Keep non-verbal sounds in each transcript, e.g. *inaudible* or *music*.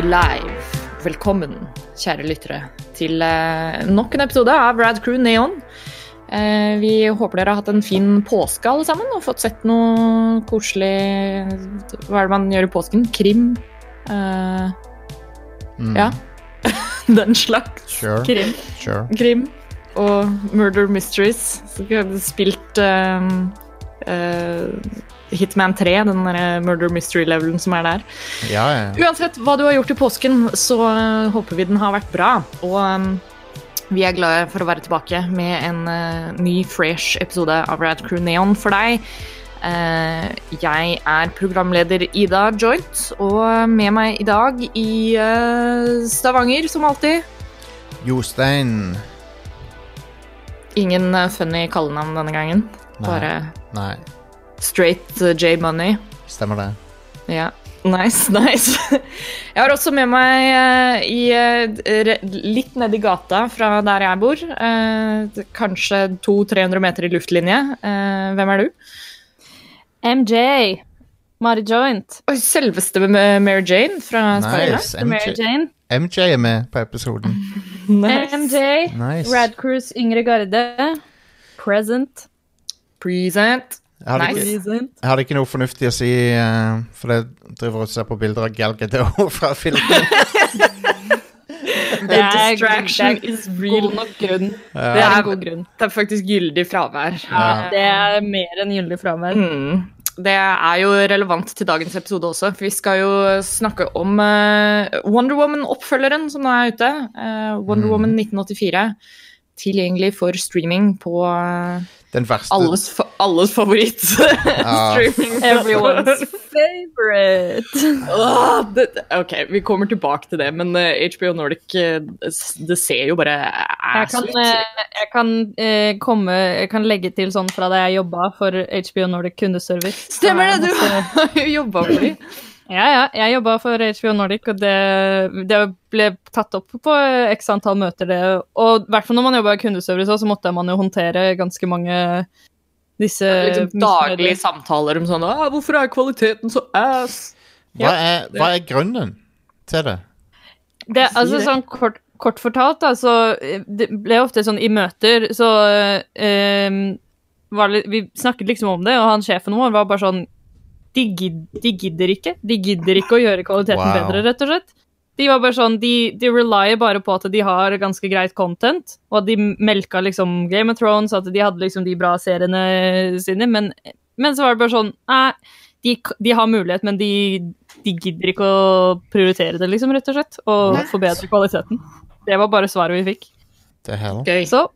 vi live. Velkommen, kjære lyttere, til eh, nok en episode av Rad Crew Neon. Eh, vi håper dere har hatt en fin påske alle sammen, og fått sett noe koselig Hva er det man gjør i påsken? Krim? Uh, Mm. Ja. *laughs* Den slags. Sure. Krim. sure. Krim. Og Murder Mysteries. Så vi har spilt uh, eh, Hitman 3, den der Murder Mystery-levelen som er der. Ja, ja. Uansett hva du har gjort i påsken, så øh, håper vi den har vært bra. Og um, vi er glade for å være tilbake med en uh, ny, fresh episode av Rad Crew Neon for deg. Uh, jeg er programleder Ida Joint, og med meg i dag i uh, Stavanger, som alltid Jostein Ingen funny kallenavn denne gangen. Nei. Bare Nei, straight øh, J Money. stemmer det. Ja, nice, *laughs* nice. Jeg har også med meg eh, i, eh, litt nedi gata fra der jeg bor. eh, kanskje 200-300 meter i luftlinje. Eh, hvem er du? MJ. Mari Joint. Og selveste med Mary Jane fra. Nice. Mary MJ, Jane. MJ er med på episoden. *laughs* Nice. MJ. Nice. Rad Cruise Yngre Garde. Present. Present. Jeg hadde, Nice. ikke, jeg hadde ikke noe fornuftig å si, uh, for jeg driver og ser på bilder av Gal Gadot *laughs* fra filmen. Det er, distraction det er is real. god nok grunn. Ja. Det er en god grunn. Det er faktisk gyldig fravær. Ja, det er mer enn gyldig fravær. Mm. Det er jo relevant til dagens episode også, for vi skal jo snakke om uh, Wonder Woman-oppfølgeren som nå er ute. Uh, Wonder Mm. Woman 1984. Tilgjengelig for streaming på eh, Den verste alles, fa alles favoritt. *laughs* Ah. streaming. Everyone's favorite. Oh, det, ok, vi kommer tilbake til det, men eh, HBO Nordic eh, det ser jo bare Jeg ass kan, eh, jeg kan eh, komme Jeg kan legge til sånn fra da jeg jobba for HBO Nordic kundeservice. Stemmer det, du har jo jobba for dem. *laughs* Ja, ja. Jeg jobba for HBO Nordic, og det, det ble tatt opp på x antall møter, det. Og i hvert fall når man jobba i kundeservice, så måtte man jo håndtere ganske mange disse Liksom daglige samtaler om sånn ah, 'Hvorfor er kvaliteten så ass?' hva, er, hva er grunnen til det? Det, altså sånn kort, kort fortalt, da, så det ble ofte sånn i møter, så eh, var det, Vi snakket liksom om det, og han sjefen vår var bare sånn de, gid, de gidder ikke. De gidder ikke å gjøre kvaliteten Wow. bedre, rett og slett. De var bare sånn, de, de relyer bare på at de har ganske greit content, og at de melka liksom Game of Thrones, at de hadde liksom de bra seriene sine, men, men så var det bare sånn Nei, de, de har mulighet, men de, de gidder ikke å prioritere det, liksom, rett og slett, og What? forbedre kvaliteten. Det var bare svaret vi fikk. Gøy. Så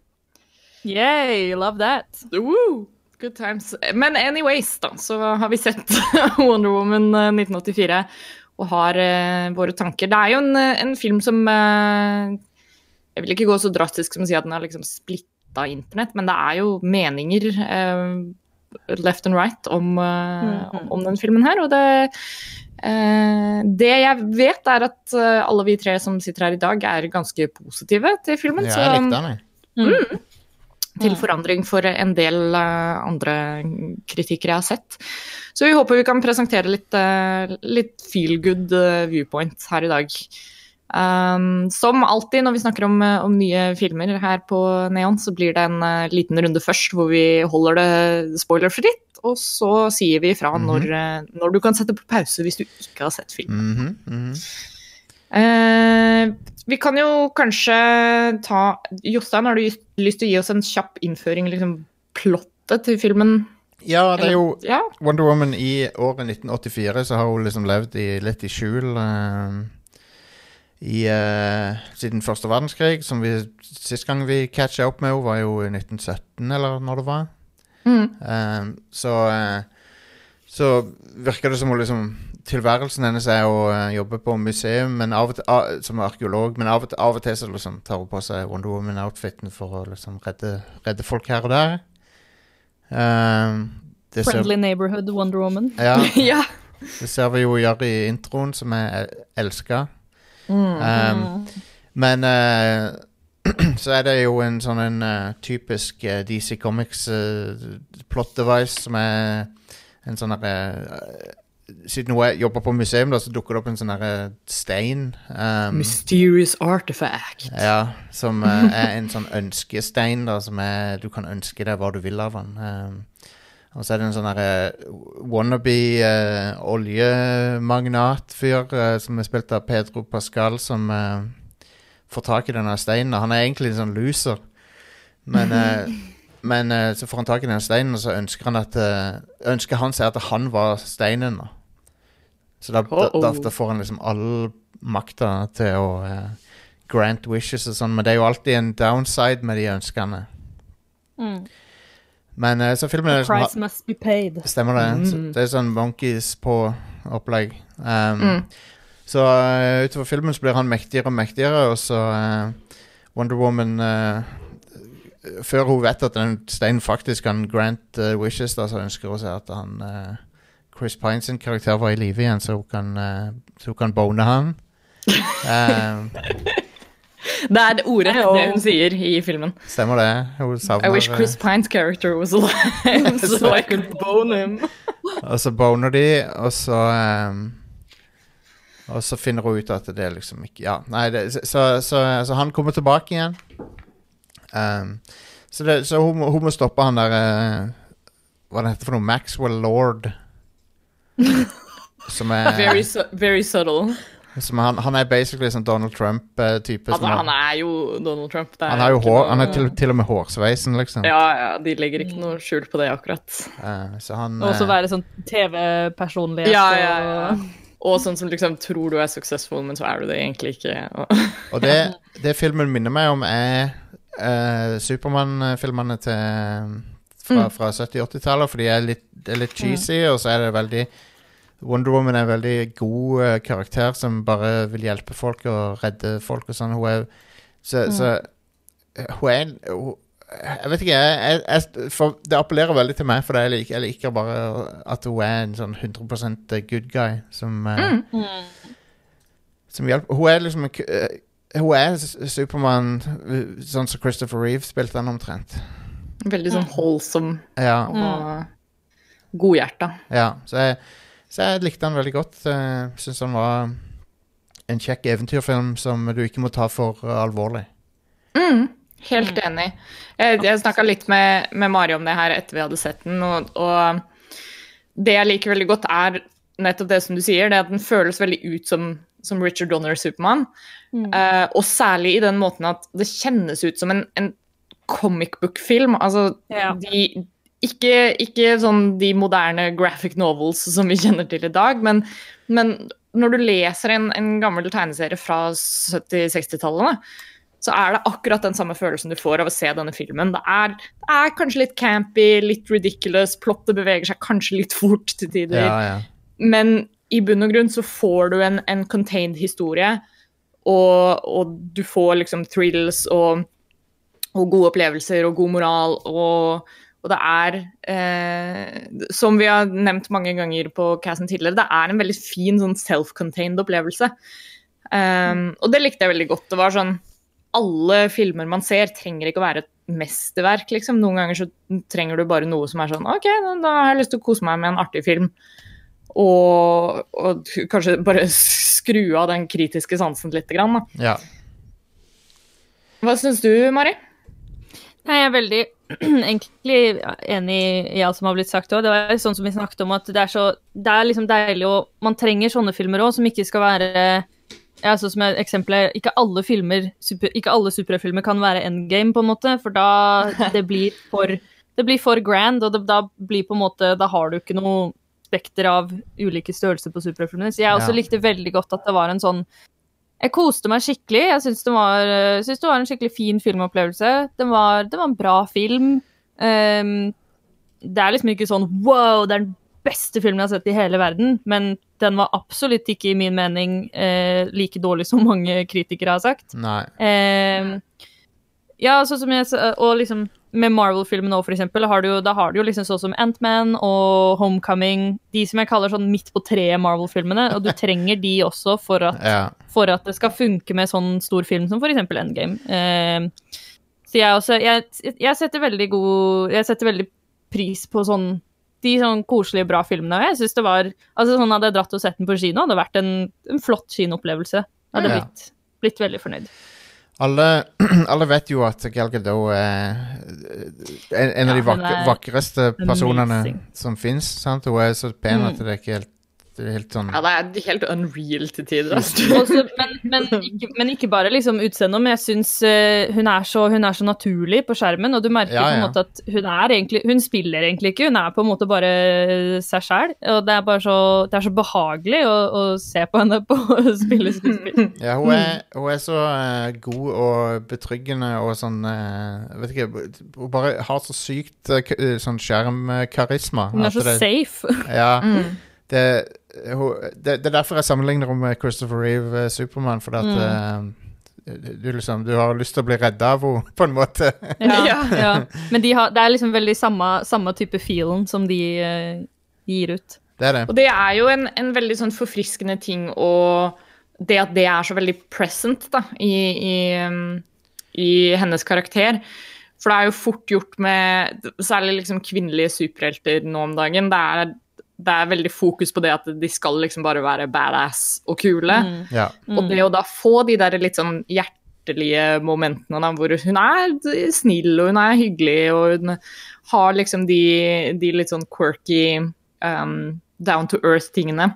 yay, love that. Woo! Good times. Men anyways, da, så har vi sett *laughs* Wonder Woman eh, 1984 og har uh, våre tanker. Det er jo en, eh, en film som uh, Jeg vil ikke gå så drastisk som å si at den har liksom splitta internett, men det er jo meninger uh, left and right om, mm -hmm. om den filmen her, og det eh, det jeg vet, er at eh, alle vi tre som sitter her i dag, er ganske positive til filmen. Ja, jeg likte den, jeg. Mm. Til Mm. forandring for en del eh, andre kritikere jeg har sett. Så vi håper vi kan presentere litt, eh, litt feel good eh, viewpoint her i dag. Um, som alltid når vi snakker om, om nye filmer her på Neon, så blir det en liten runde først hvor vi holder det spoilerfritt, og så sier vi ifra Mhm. når, eh, når du kan sette på pause hvis du ikke har sett filmen. Mhm, mhm. Eh, vi kan jo kanskje ta Jostein, har du lyst til å gi oss en kjapp innføring, liksom plottet til filmen? Ja, det er jo Ja. Wonder Woman i året 1984, så har hun liksom levd i, litt i skjul eh, i, eh, siden første verdenskrig. Som vi Sist gang vi catcha opp med henne, var jo i 1917, eller når det var. Mm. Eh, så eh, Så virker det som hun liksom Tilværelsen hennes er å eh, jobbe på museum men av og til, av, som arkeolog, men av og til, av og til så liksom tar hun på seg Wonder Woman-outfiten for å liksom redde, redde folk her og der. Um, det ser- Friendly Neighborhood Wonder Woman. ja, *laughs* ja. det ser vi jo gjøre i introen, som jeg elsker. Mm. Um, men uh, *clears throat* så er det jo en sånn en uh, typisk uh, DC Comics plot device som er en sånn derre Siden hun er- jobber på museum, da, så dukker det opp en sånn derre stein. um, Mysterious artifact. ja, som uh, er en sånn ønskestein, da, som er Du kan ønske deg hva du vil av den. Um, og så er det en sånn uh, wannabe uh, oljemagnatfyr uh, som er spilt av Pedro Pascal, som eh, får tak i denne steinen. Han er egentlig en sånn loser, men eh, *laughs* Men eh, så får han tak i den steinen, og så ønsker han at eh, Ønsker han seg at han var steinen. da. Så da, da, da, da får han liksom all makta til å eh, grant wishes og sånn, men det er jo alltid en downside med de ønskene. Mm. Men eh, så filmen er liksom, Price must be paid. Stemmer det. Så, Mm. det er sånn monkeys på opplegg. Um, Mm. Så eh, utover filmen så blir han mektigere og mektigere, og så eh, Wonder Woman eh, Før hun vet at den steinen faktisk kan grant uh, wishes, da, så ønsker hun seg at han uh, Chris Pine sin karakter var i live igjen, så hun kan, uh, så hun kan bone han. Um, *laughs* Det er det ordet det hun sier i filmen. stemmer det. Hun savner I wish eh, Chris Pines character was alive, *laughs* so I could bone him. Og så boner de, og så um, Og så finner hun ut at det er liksom ikke Ja, nei, det, så, så, så, så han kommer tilbake igjen. Ehm, så det, så hun, hun må stoppe han der uh, Hva det heter for noe? Maxwell Lord. *laughs* som er, Very, su very subtle. som han, han er basically sånn Donald Trump-type. Altså, han er jo Donald Trump. det er han har jo hår, noe- han er til, til og med hårsveisen, liksom. Ja, ja, de legger ikke noe skjul på det, akkurat. Og så han Og også eh, være sånn TV-personlighet. Ja, ja, ja. og- sånn som liksom tror du er successful, men så er du det egentlig ikke. Og det, *laughs* det filmen minner meg om, er uh, Supermann-filmene til fra, fra 70-80-tallet, for de er litt, er litt cheesy, og så er det veldig Wonder Woman er en veldig god uh, karakter som bare vil hjelpe folk og redde folk og sånn. Hun er Så, så eh, hun er en- Jeg vet ikke, jeg, jeg, jeg, for det appellerer veldig til meg, for jeg liker, jeg liker bare at hun er en sånn 100% good guy som uh, Mm. som hjelper Hun er liksom en eh, Hun er Supermann eh, sånn som Christopher Reeve spilte han omtrent. veldig sånn holdsom Ja, og godhjerta. ja. Så, jeg, så jeg likte han veldig godt. Uh, Syns han var en kjekk eventyrfilm som du ikke må ta for alvorlig. Mm, Helt enig. Jeg, jeg snakka litt med, med Mari om det her etter vi hadde sett den, og, og det jeg liker veldig godt, er nettopp det som du sier, det at den føles veldig ut som, som Richard Donner Supermann. Eh, og særlig i den måten at det kjennes ut som en, en comic book-film. Altså, Ja. de, ikke, ikke sånn de moderne graphic novels som vi kjenner til i dag, men, men når du leser en, en gammel tegneserie fra 70-60-tallene, så er det akkurat den samme følelsen du får av å se denne filmen. Det er, det er kanskje litt campy, litt ridiculous, plottet beveger seg kanskje litt fort til tider. Ja, ja. Men i bunn og grunn så får du en, en contained historie, og, og du får liksom thrills og, og gode opplevelser og god moral, og, og det er, eh, som vi har nevnt mange ganger på casten tidligere, det er en veldig fin sånn self-contained opplevelse. Um, og det likte jeg veldig godt. Det var sånn alle filmer man ser, trenger ikke å være et mesterverk, liksom. Noen ganger så trenger du bare noe som er sånn OK, da har jeg lyst til å kose meg med en artig film. Og, og kanskje bare *laughs* skru av den kritiske sansen litt. Grann, da. ja. Hva syns du, Mari? Nei, jeg er veldig *clears throat* egentlig enig i alt som har blitt sagt òg. Det var sånn som vi snakket om, at det er så Det er liksom deilig å Man trenger sånne filmer òg, som ikke skal være ja, sånn som et eksempel er, Ikke alle filmer, super, ikke alle superfilmer kan være endgame, på en måte, for da *laughs* det blir for Det blir for grand, og det, da blir på en måte Da har du ikke noe spekter av ulike størrelser på superheltfilmene. Så jeg også Ja. likte veldig godt at det var en sånn jeg koste meg skikkelig. Jeg syns det, var- synes det var en skikkelig fin filmopplevelse. Det var, det var en bra film. Um, det er liksom ikke sånn wow, det er den beste filmen jeg har sett i hele verden, men den var absolutt ikke, i min mening, eh, like dårlig som mange kritikere har sagt. Nei. Eh, ja, sånn som jeg sa, og liksom med Marvel-filmen nå, eksempel, har du da har du jo liksom sånn som Ant-Man og Homecoming, de som jeg kaller sånn midt på treet Marvel-filmene, og du *laughs* trenger de også for at Ja. for at det skal funke med sånn stor film som f.eks. Endgame. Eh, så jeg også jeg, jeg setter veldig god Jeg setter veldig pris på sånn de sånn koselige, bra filmene. Og jeg synes det var altså sånn Hadde jeg dratt og sett den på kino, hadde det vært en, en flott kinoopplevelse. Hadde Ja. blitt, blitt veldig fornøyd. Alle, *clears throat* alle vet jo at Gal Gadot er en, en av de vakre, vakreste personene som fins. Hun er så pen Mm. at det er ikke helt, det er helt sånn Ja, det er helt unreal til tider. Altså. Også, men, men, ikke, men ikke bare liksom utseendet, men jeg syns uh, hun, så- hun er så naturlig på skjermen, og du merker Ja, på en måte at hun er egentlig Hun spiller egentlig ikke, hun er på en måte bare seg sjæl. Og det er bare så, det er så behagelig å, å se på henne på *laughs* spille skuespill. Ja, hun er, hun er så uh, god og betryggende og sånn uh, vet ikke Hun bare har så sykt eh, eh, sånn skjermkarisma. Hun er så det- safe. Ja, Mm. det, det, det er derfor jeg sammenligner henne med Christopher Reeve, eh, Supermann. Fordi at eh, du, liksom, du har lyst til å bli redda av henne, *laughs* på en måte. Ja, Ja. ja. Men de har, det er liksom veldig samme, samme type feelen som de eh, gir ut. Det er det. Og det er jo en, en veldig sånn forfriskende ting og det at det er så veldig present da, i, i, um, i hennes karakter. For det er jo fort gjort med særlig liksom kvinnelige superhelter nå om dagen. Det er, det er veldig fokus på det at de skal liksom bare være badass og kule. Mm. Ja. Og det å da få de der litt sånn hjertelige momentene da, hvor hun er snill og hun er hyggelig og hun har liksom de, de litt sånn quirky um, down to earth-tingene.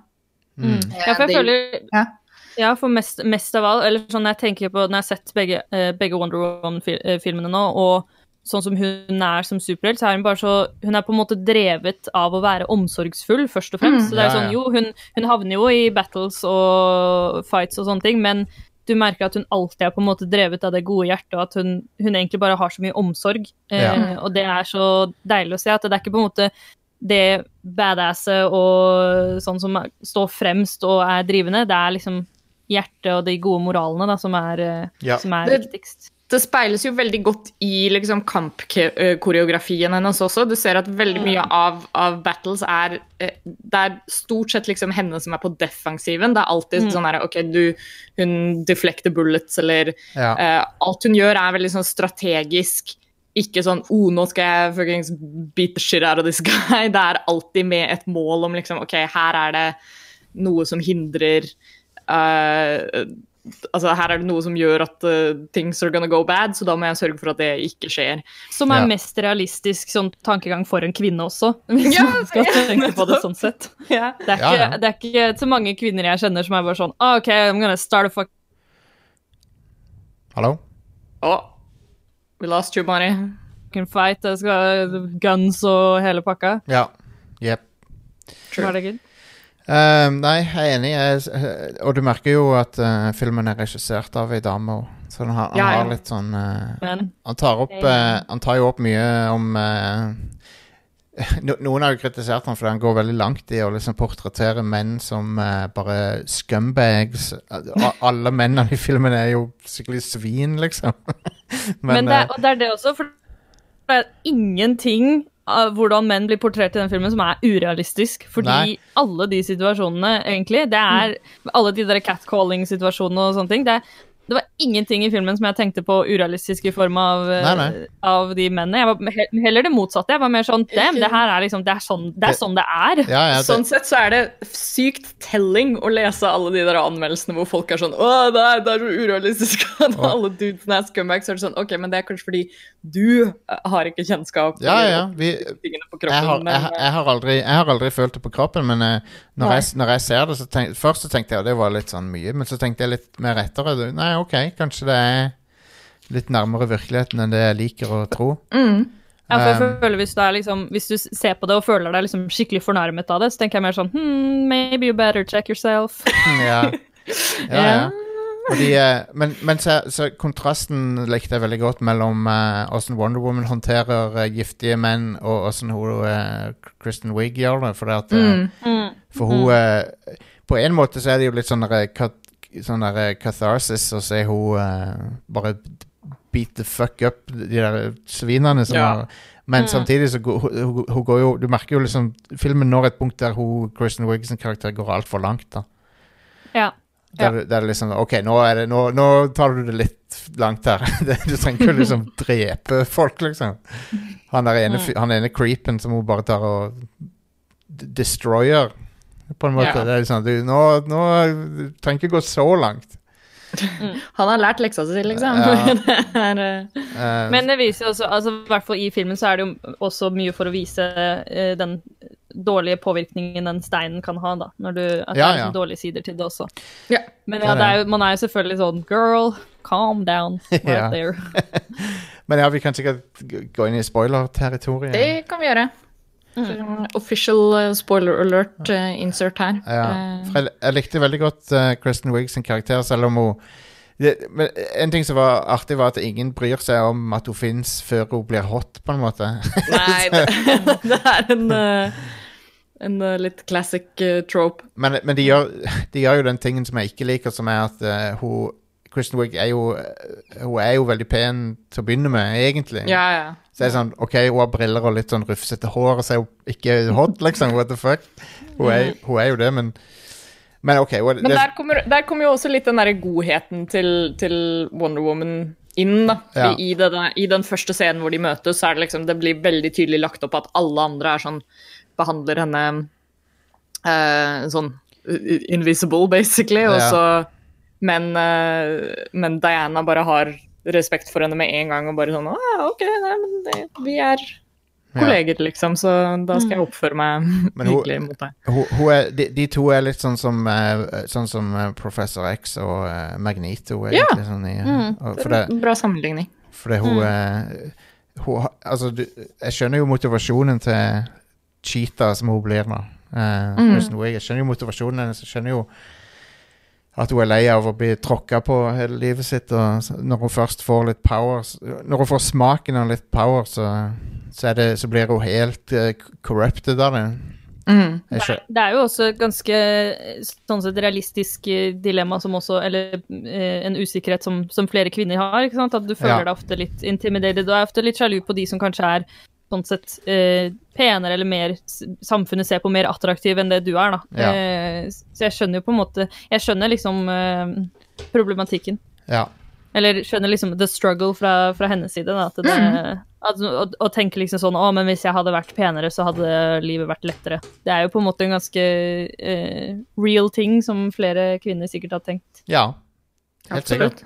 Mm. Ja, for jeg det- føler Ja. Ja, for mest, mest av alt Eller sånn jeg tenker på Når jeg har sett begge, eh, begge Wonder Woman-filmene nå, og sånn som hun er som superhelt, så er hun bare så Hun er på en måte drevet av å være omsorgsfull, først og fremst. Mm. Så det er sånn, jo, hun, hun havner jo i battles og fights og sånne ting, men du merker at hun alltid er på en måte drevet av det gode hjertet, og at hun, hun egentlig bare har så mye omsorg. Eh, Ja. og det er så deilig å se at det er ikke på en måte det badasset og sånn som står fremst og er drivende, det er liksom hjertet og de gode moralene da, som er, eh, Ja. som er Det- viktigst. Det speiles jo veldig godt i liksom, kampkoreografien hennes også. Du ser at veldig mye av, av battles er eh, Det er stort sett liksom henne som er på defensiven. Det er alltid Mm. sånn her OK, du, hun deflecter bullets, eller Ja. uh, Alt hun gjør, er veldig sånn strategisk. Ikke sånn oh, nå skal jeg fuckings beat the shit out of this guy. *laughs* Det er alltid med et mål om liksom OK, her er det noe som hindrer eh, Altså, her er det noe som gjør at uh, things are gonna go bad, så da må jeg sørge for at det ikke skjer. Som er Ja. mest realistisk sånn tankegang for en kvinne også, *laughs* hvis Ja, man skal tenke på det sånn sett. Det er, ikke, ja. det er ikke så mange kvinner jeg kjenner som er bare sånn ah, OK, I'm gonna start a fuck... Hallo? Å, we lost you, Mari. fight, guns og hele pakka. Ja. Jepp. Herregud. Um, nei, jeg er enig. Jeg, eh, og du merker jo at uh, filmen er regissert av ei dame. Så han har, han Ja, ja. har litt sånn uh, han, tar opp, han tar jo opp mye om *laughs* no, Noen har jo kritisert han fordi han går veldig langt i å liksom portrettere menn som bare scumbags. Alle mennene i filmen er jo skikkelig svin, liksom. *laughs* Men, Men, det, og det er det også, for det er ingenting hvordan menn blir portrett i den filmen som er urealistisk. Fordi Nei. alle de situasjonene, egentlig, det er alle de der catcalling-situasjonene og sånne ting, det, er, det var ingenting i filmen som jeg tenkte på urealistisk i form av, eh, Nei, nei. av de mennene. Jeg var heller det motsatte. Jeg var mer sånn Dem, det her er liksom Det er sånn det er. Sånn det er. ja, ja, det, Sånn sett så er det sykt telling å lese alle de der anmeldelsene hvor folk er sånn Å, det er, det er så urealistisk *laughs* at alle dudesene er scumbags. Så er det sånn OK, men det er kanskje fordi du eh, har ikke kjennskap ja, ja. Vi, tingene på jeg, kroppen. har, jeg, jeg, har aldri, jeg har aldri følt det på kroppen, men eh, når, jeg, når jeg ser det, så tenk, først så tenkte jeg at det var litt sånn mye, men så tenkte jeg litt mer etter. det- Nei, OK, kanskje det er litt nærmere virkeligheten enn det jeg liker å tro. mm. Ja, for jeg Um, føler hvis du, er liksom, hvis du ser på det og føler deg liksom skikkelig fornærmet av det, så tenker jeg mer sånn hmm, Maybe you better check yourself. *laughs* *laughs* Ja, ja. ja. Fordi, eh, men men så, så kontrasten likte jeg veldig godt mellom åssen uh, Wonder Woman håndterer uh, giftige menn, og åssen hun uh, Kristen Wiig gjør det. For, det at, eh, Mm. Mm. for hun eh, På en måte så er det jo litt sånn kat- sånn der catharsis, catharsis så er hun uh, bare beat the fuck up de der svinene som Ja. har Men Mm. samtidig så går hun, hun, går jo Du merker jo liksom Filmen når et punkt der hun Kristen Wiig sin karakter går altfor langt. da Ja. der, der det liksom OK, nå, er det, nå, nå tar du det litt langt her. *laughs* Du trenger ikke å liksom drepe folk, liksom. Han der ene, Mm. han ene creepen som hun bare tar og destroyer, på en måte. Ja. Det er sånn, du, nå, nå du trenger ikke gå så langt. Han har lært leksa si, liksom. Ja. *laughs* det er, Eh, Men det viser jo også, altså i hvert fall i filmen så er det jo også mye for å vise uh, den dårlige påvirkningen den steinen kan ha, da. Når du, at det Ja, er ja. liksom dårlige sider til det også. ja. Men ja, er det er jo, man er jo selvfølgelig sånn Girl, calm down right *laughs* there. *laughs* men ja, vi kan sikkert gå inn i spoiler-territoriet. Det kan vi gjøre. Så, Official eh, spoiler alert eh, insert her. Ja. Jeg, jeg likte veldig godt uh, Kristen Wiig sin karakter, selv om hun det, men En ting som var artig, var at ingen bryr seg om at hun fins før hun blir hot, på en måte. *laughs* Nei, det, *laughs* det er en, eh, en litt classic trope. Men, men de, gjør, de gjør jo den tingen som jeg ikke liker, som er at uh, hun Kristen Wiig er er jo veldig pen til å begynne med, egentlig. Ja, ja. Så er det sånn, ok, hun har briller og litt sånn rufsete hår, og så er hun ikke hot, liksom. What the fuck? Hun er, hun er jo det, men Men ok. Hun, Men der kommer, der kommer jo også litt den derre godheten til, til Wonder Woman inn, da. Ja. I, det, I den første scenen hvor de møtes, så er det liksom Det blir veldig tydelig lagt opp at alle andre er sånn Behandler henne uh, sånn invisible, basically, og Ja. så men, uh, men Diana bare har respekt for henne med en gang og bare sånn Å, OK, nei, men det, vi er Ja. kolleger, liksom, så da skal jeg oppføre meg Men hun- *laughs* hyggelig mot deg. hun, hun er, de, de to er litt sånn som, eh, sånn som eh, Professor X og Magneto. Magneto. Ja. Egentlig, sånn i, og, for det, Bra sammenligning. fordi hun, eh, hun Altså, du, jeg skjønner jo motivasjonen til Cheetah, som hun blir nå. Uh, mm. Jeg skjønner jo motivasjonen hennes. Jeg skjønner jo at hun er lei av å bli tråkka på hele livet sitt. Og når hun først får litt power Når hun får smaken av litt power, så, så, er det, så blir hun helt uh, corrupted av det. Mm. Jeg skjø- Det er jo også et ganske eh, sånn sett realistisk eh, dilemma som også Eller eh, en usikkerhet som, som flere kvinner har. ikke sant? At du føler Ja. deg ofte litt intimidated. og er ofte litt sjalu på de som kanskje er sånn sett eh, penere eller mer Samfunnet ser på mer attraktiv enn det du er, da. Ja. Eh, så jeg skjønner jo på en måte Jeg skjønner liksom eh, problematikken. ja. Eller skjønner liksom the struggle fra, fra hennes side. Da, at det, at, og, og tenker liksom sånn Å, men hvis jeg hadde vært penere, så hadde livet vært lettere. Det er jo på en måte en ganske eh, real ting som flere kvinner sikkert har tenkt. ja. Helt sikkert.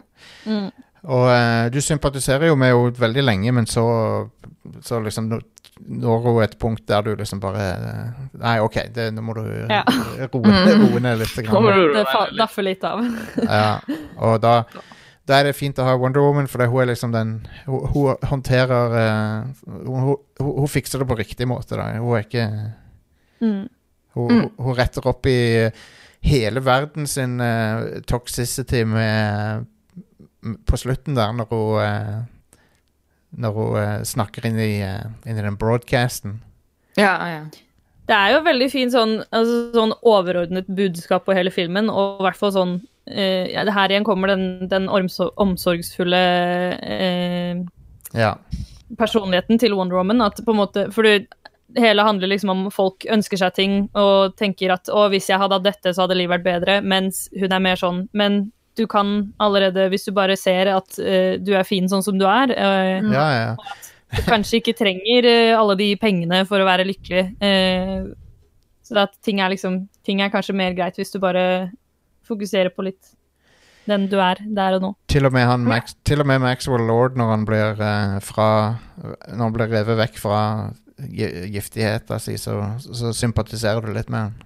Mm. Og eh, du sympatiserer jo med henne veldig lenge, men så, så liksom nå- når hun et punkt der du liksom bare eh, Nei, OK, det, nå må du eh, Ja. roe, *laughs* roe ned litt. Grann. Det daffer litt av. Ja. Og da, da er det fint å ha Wonder Woman, for det, hun er liksom den Hun, hun håndterer eh, hun, hun, hun fikser det på riktig måte, da. Hun er ikke Mm. Hun, hun, hun retter opp i hele verden sin uh, toxicity med På slutten der, når hun eh, Når hun eh, snakker inn i, eh, inn i den broadcasten. Ja, ja. Det er jo veldig fint sånn, altså, sånn overordnet budskap på hele filmen, og i hvert fall sånn uh, ja, det Her igjen kommer den, den omsorgsfulle uh, Ja. personligheten til Wonder Woman. At på en måte, for det hele handler liksom om folk ønsker seg ting og tenker at å, hvis jeg hadde hatt dette, så hadde livet vært bedre. Mens hun er mer sånn Men du kan allerede, hvis du bare ser at uh, du er fin sånn som du er uh, Ja, ja. du kanskje ikke trenger uh, alle de pengene for å være lykkelig. Eh, så at ting er liksom Ting er kanskje mer greit hvis du bare fokuserer på litt den du er der og nå. Til og med, han, Max, til og med Maxwell Lord, når han blir fra Når han blir revet vekk fra gi- giftigheta si, så, så sympatiserer du litt med han.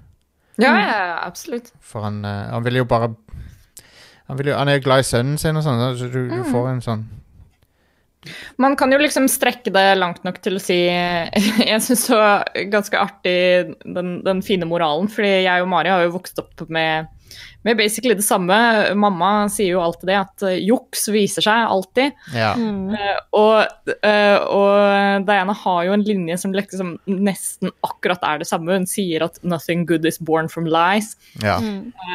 Ja, ja, ja, absolutt. For han, han vil jo bare Han, vil jo, han er glad i sønnen sin og sånn, så du, du får en sånn Man kan jo liksom strekke det langt nok til å si *laughs* Jeg syns det var ganske artig den, den fine moralen, fordi jeg og Mari har jo vokst opp med, med basically det samme. Mamma sier jo alltid det, at eh, juks viser seg alltid. Ja. Eh, og, eh, og Diana har jo en linje som liksom nesten akkurat er det samme. Hun sier at 'nothing good is born from lies'. ja.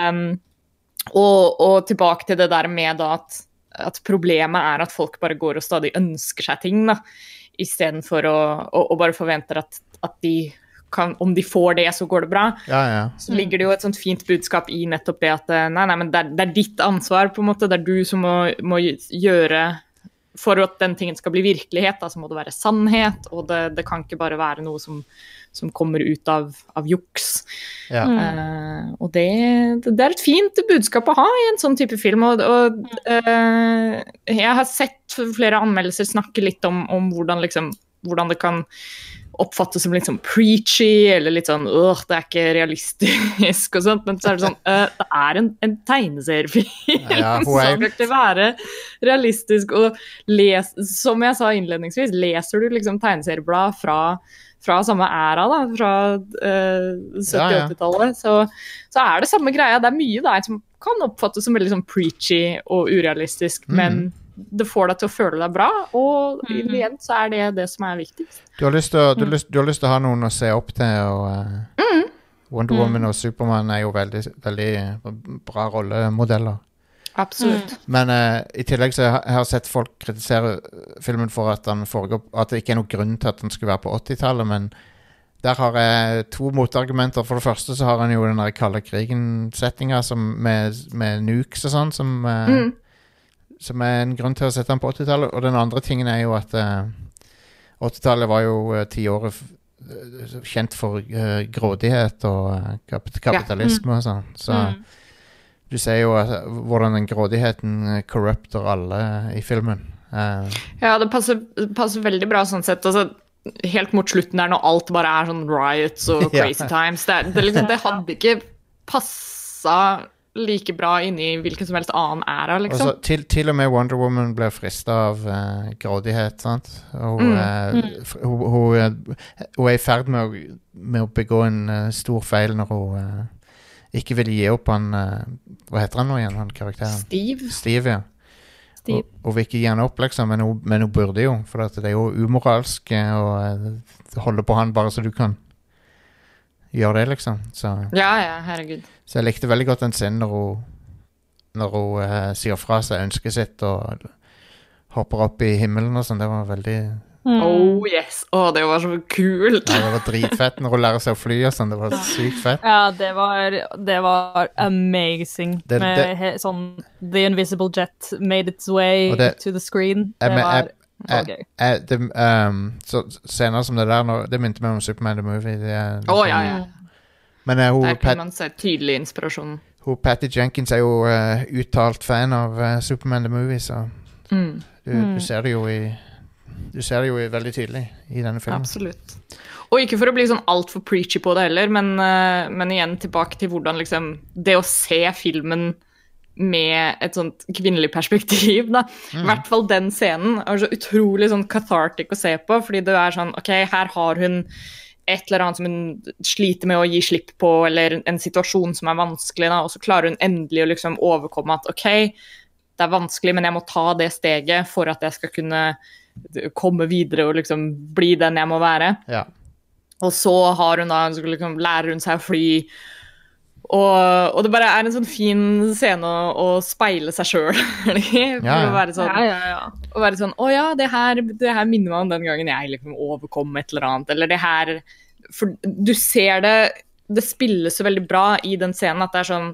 Um, og, og tilbake til det der med at, at problemet er at folk bare går og stadig ønsker seg ting, da. Istedenfor å og, og bare forventer at, at de kan Om de får det, så går det bra. ja, ja. Så ligger det jo et sånt fint budskap i nettopp det at eh, nei, nei, men det er, det er ditt ansvar, på en måte. Det er du som må, må gjøre for at den tingen skal bli virkelighet, da, så må det være sannhet, og det, det kan ikke bare være noe som, som kommer ut av, av juks. Ja. Eh, og det, det er et fint budskap å ha i en sånn type film. Og, og uh, jeg har sett flere anmeldelser snakke litt om, om hvordan, liksom, hvordan det kan oppfattes som litt sånn preachy, eller litt sånn åh, det er ikke realistisk *laughs* og sånt, men så er det sånn øh, Det er en, en tegneseriefilm, Ja, *laughs* som ikke være realistisk. Og les, som jeg sa innledningsvis, leser du liksom tegneserieblad fra fra samme æra, da, fra eh, 70- Ja, ja. 80-tallet, så, så er det samme greia. Det er mye der som kan oppfattes som veldig sånn preachy og urealistisk, mm. men det får deg til å føle deg bra, og i -hmm. det så er det det som er viktigst. Du, har lyst til å, du, Mm. lyst, lyst til å ha noen å se opp til, og eh, Wonder Mm. Woman og Supermann er jo veldig, veldig bra rollemodeller. Absolutt. Men uh, i tillegg så har jeg sett folk kritisere eh, filmen for at, den foregår, at det ikke er noen grunn til at den skulle være på 80-tallet, men der har jeg to motargumenter. For det første så har han jo den der kalde krigen-settinga med, med nukes og sånn, som, eh, Mm. Som er en grunn til å sette den på 80-tallet. Og den andre tingen er jo at uh, 80-tallet var jo uh, tiåret f- eh, kjent for uh, grådighet og eh, kap kapitalisme og sånn. Så Mm. du ser jo eh, hvordan den grådigheten eh, corrupter alle i filmen. Eh, Ja, det passer, passer veldig bra sånn sett. Altså, helt mot slutten der, når alt bare er sånn riots og *laughs* Ja. crazy times, det, det, liksom, det hadde ikke passa like bra inni hvilken som helst annen æra, liksom. så til, til og med Wonder Woman ble frista av uh, grådighet, sant. Og, Mm, uh, hun, hun, hun er i ferd med å, med å begå en uh, stor feil når hun eh, ikke vil gi opp han Hva heter han nå igjen, han karakteren? Steve. Steve, ja. Steve. Hun, hun vil ikke gi han opp, liksom, men hun, men hun burde jo. For det er jo umoralsk å holde på han bare så du kan gjøre det, liksom. Så, Ja, ja, herregud. så jeg likte veldig godt den scenen når hun, når hun uh, sier fra seg ønsket sitt og hopper opp i himmelen og sånn. Det var veldig Mm. Oh yes! Å, det var så kult! ja, Det var dritfett når hun lærer seg å fly og sånn. Det var sykt fett. Ja, det var, det var amazing. Det- med det- he, sånn The Invisible Jet made its way det- to the screen. Det jeg, var jeg- gøy. Eh, det, um, så scener som det der nå, Det minte meg om Superman the Movie. Det er, Å, ja, ja. Men eh, hun, Der Pat, kan man se tydelig inspirasjon. hun Patty Jenkins er jo eh, uttalt fan av eh, Superman the Movie, så Mm, du, Mm. du ser det jo i Du ser det jo i, veldig tydelig i denne filmen. absolutt. Og ikke for å bli sånn altfor preachy på det heller, men, eh, men igjen tilbake til hvordan liksom Det å se filmen med et sånt kvinnelig perspektiv, da. I hvert fall den scenen er så utrolig sånn cathartic å se på, fordi det er sånn OK, her har hun et eller annet som hun sliter med å gi slipp på, eller en situasjon som er vanskelig, da, og så klarer hun endelig å liksom overkomme at OK, det er vanskelig, men jeg må ta det steget for at jeg skal kunne komme videre og liksom bli den jeg må være. Ja. Og så har hun da, så liksom lærer hun seg å fly. Og, og det bare er en sånn fin scene å, å speile seg sjøl. *laughs* For Ja, ja. å være sånn, Ja, ja, ja. å være sånn Å ja, det her, det her minner meg om den gangen jeg liksom overkom et eller annet. Eller det her For du ser det Det spilles så veldig bra i den scenen at det er sånn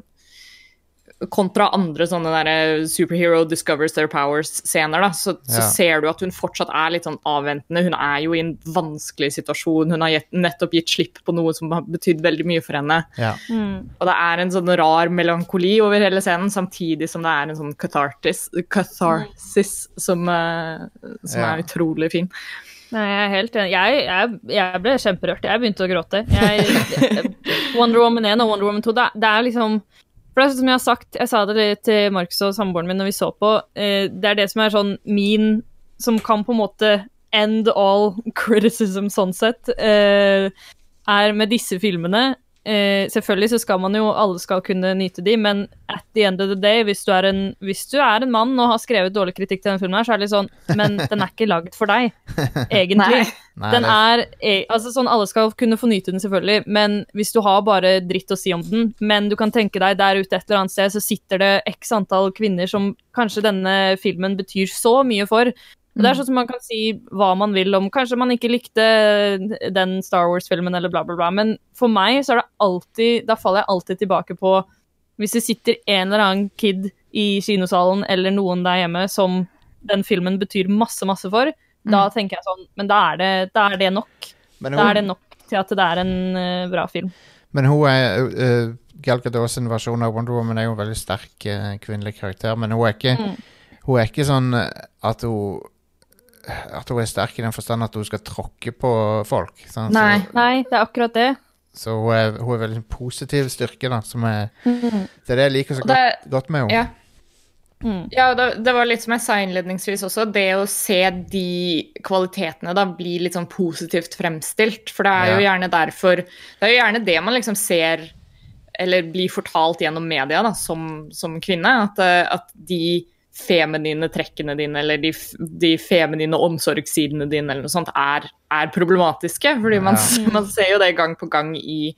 Kontra andre sånne der superhero discovers their powers-scener, da, så, så ser du at hun fortsatt er litt sånn avventende. Hun er jo i en vanskelig situasjon. Hun har gitt, nettopp gitt slipp på noe som har betydd veldig mye for henne. ja. Mm. Og det er en sånn rar melankoli over hele scenen, samtidig som det er en sånn cathartis, catharsis som, eh, som Ja. er utrolig fin. Nei, jeg er helt enig. Jeg, jeg, jeg ble kjemperørt. Jeg begynte å gråte. Jeg, *laughs* Wonder Woman 1 og Wonder Woman 2, det, er- det er liksom For det er som jeg har sagt, jeg sa det til Markus og samboeren min når vi så på, eh, det er det som er sånn min Som kan på en måte end all criticism sånn sett, eh, er med disse filmene eh, Selvfølgelig så skal man jo Alle skal kunne nyte de, men at the end of the day, hvis du er en, hvis du er en mann og har skrevet dårlig kritikk til denne filmen, her, så er det litt sånn Men den er ikke lagd for deg, *laughs* egentlig. Nei. Nei, Den er e- altså sånn Alle skal kunne få nyte den, selvfølgelig, men hvis du har bare dritt å si om den, men du kan tenke deg der ute et eller annet sted, så sitter det x antall kvinner som kanskje denne filmen betyr så mye for. Og Det er sånn som man kan si hva man vil om Kanskje man ikke likte den Star Wars-filmen eller bla, bla, bla, men for meg så er det alltid Da faller jeg alltid tilbake på Hvis det sitter en eller annen kid i kinosalen eller noen der hjemme som den filmen betyr masse, masse for, da tenker jeg sånn Men da er det, da er det nok. Hun, Da er det nok til at det er en uh, bra film. men hun er uh, Gal Gadot sin versjon av Wonder Woman er jo en veldig sterk uh, kvinnelig karakter, men hun er ikke Mm. Hun er ikke sånn at hun At hun er sterk i den forstand at hun skal tråkke på folk. Sånn, Nei. Så, Nei, det er akkurat det. så hun, er, hun er veldig positiv styrke, da, som er Mm. Det er det jeg liker så det, godt, godt med henne. ja. Mm. Ja, det, det var litt som jeg sa innledningsvis også, det å se de kvalitetene da bli litt sånn positivt fremstilt. For det er jo gjerne derfor Det er jo gjerne det man liksom ser eller blir fortalt gjennom media da, som, som kvinne. At, eh, at de feminine trekkene dine eller de, de feminine omsorgssidene dine eller noe sånt er, er problematiske. Fordi man, Ja. man ser jo det gang på gang i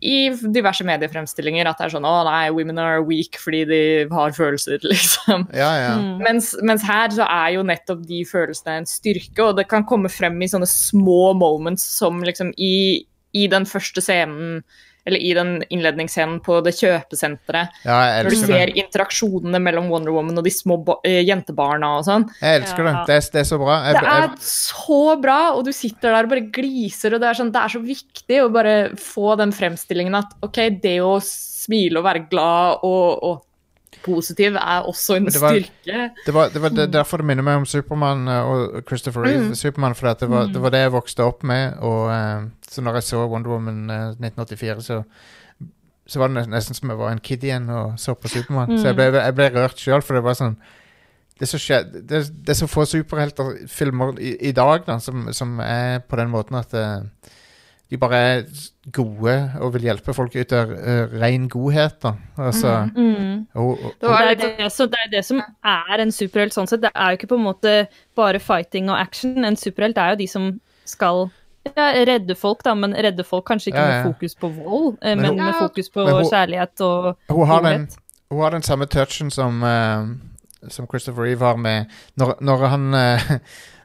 i diverse mediefremstillinger at det er sånn å nei, women are weak fordi de har følelser, *laughs* liksom. Ja, ja. Mm. Mens, mens her så er jo nettopp de følelsene en styrke, og det kan komme frem i sånne små moments som liksom i, i den første scenen, eller i den innledningsscenen på det kjøpesenteret, ja når du ser det. interaksjonene mellom Wonder Woman og de små eh, jentebarna og sånn. Jeg elsker det. Ja. Det er, det er så bra. Jeg, Det er jeg, så bra, og du sitter der og bare gliser, og det er, sånn, det er så viktig å bare få den fremstillingen at ok, det å smile og være glad og, og positiv er også en Det var- styrke. det var, det var det, derfor det minner meg om Supermann eh, og Christopher Reeve. Mm. Superman, for det, var, det var det jeg vokste opp med. Og eh, så når jeg så Wonder Woman eh, 1984, så så var det nesten som jeg var en kid igjen og så på Supermann. Så jeg ble, jeg ble rørt sjøl, for det var sånn det er, så skje, det, det er så få superhelterfilmer i, i dag da, som, som er på den måten at eh, de bare er gode og vil hjelpe folk ut av uh, ren godhet. da. Altså, Mm. og, og, Det det, er det, så det er det som er en superhelt sånn sett. Det er jo ikke på en måte bare fighting og action. En superhelt er jo de som skal ja, redde folk, da, men redde folk kanskje ikke Ja, ja. med fokus på vold, eh, Men men, hun- med fokus på hun- kjærlighet og hun, har den, hun har den samme touchen som, uh, som Christopher Reeve har med Når, når han eh,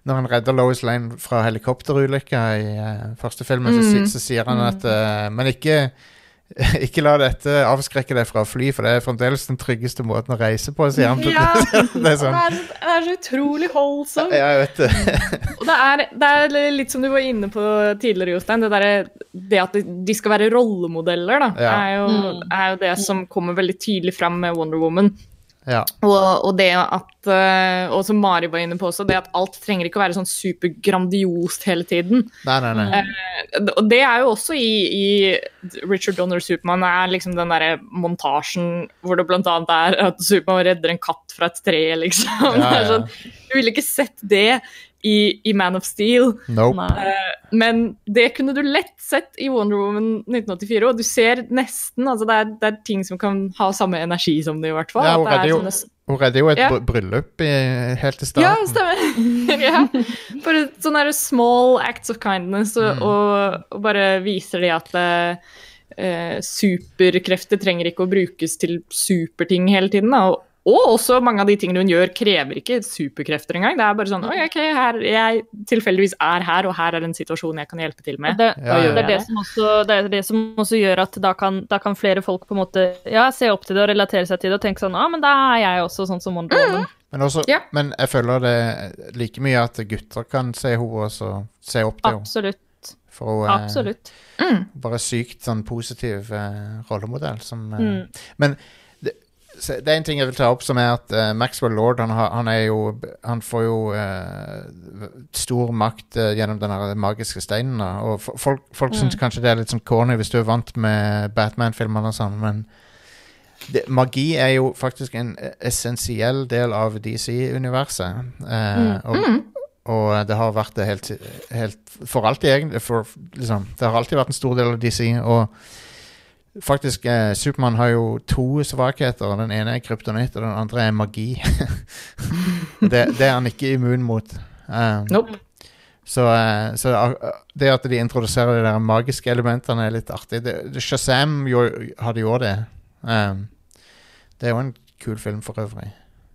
Når han redder Lois Lane fra helikopterulykka i uh, første filmen, så, Mm. så sier han at uh, Men ikke *laughs* ikke la dette avskrekke deg fra å fly, for det er fremdeles den tryggeste måten å reise på, sier han. *laughs* Ja. *laughs* det er sånn. Det er, det er så utrolig holdsom. Ja, jeg vet det. Og det er, det er litt som du var inne på tidligere, Jostein. Det, der, det at de skal være rollemodeller, da, Ja. er, jo, Mm. er jo det som kommer veldig tydelig fram med Wonder Woman. Ja. Og, og det at eh, Og som Mari var inne på også, det at alt trenger ikke å være sånn supergrandiost hele tiden. Nei, nei, nei. Og det er jo også i, i Richard Donner Supermann er liksom den derre montasjen hvor det blant annet er at Supermann redder en katt fra et tre, liksom. Ja, ja. *laughs* sånn, du ville ikke sett det i, i Man of Steel. Nope. Nei. Men det kunne du lett sett i Wonder Woman 1984, og du ser nesten altså det, er, det er ting som kan ha samme energi som det, i hvert fall. Ja, hun er redder jo- Hun redder jo et Ja. bryllup i, helt til Ja, stemmer. *laughs* ja. Bare sånne small acts of kindness, og, Mm. og, og bare viser de at eh, superkrefter trenger ikke å brukes til superting hele tiden. Da. Og, og også mange av de tingene hun gjør, krever ikke superkrefter engang. Det er bare sånn OK, her, jeg tilfeldigvis er her, og her er en situasjon jeg kan hjelpe til med. Det, Ja, ja. det, er det, som også, det er det som også gjør at da kan, da kan flere folk på en måte ja, se opp til det og relatere seg til det og tenke sånn Ja, ah, men da er jeg også sånn som Wonder Woman. Men, også, Ja. men jeg føler det like mye at gutter kan se henne og så se opp til henne. Absolutt. For hun er mm. bare sykt sånn positiv eh, rollemodell som eh, Mm. Men det, er en ting jeg vil ta opp, som er at uh, Maxwell Lord han, har, han er jo Han får jo uh, stor makt uh, gjennom den magiske steinen. Da. Og folk, folk Mm. syns kanskje det er litt sånn corny hvis du er vant med Batman-filmene og sånn, men det, magi er jo faktisk en essensiell del av DC-universet. Mm. og, og det har vært det helt, helt For alltid, egentlig. For, liksom, det har alltid vært en stor del av DC. Og faktisk, eh, Supermann har jo to svakheter. Den ene er kryptonitt, og den andre er magi. *laughs* det, det er han ikke immun mot. Um, Nope. så, uh, så eh, det at de introduserer de der magiske elementene, er litt artig. Det, det, Shazam jo, hadde jo det. Um, det er jo en kul film for øvrig.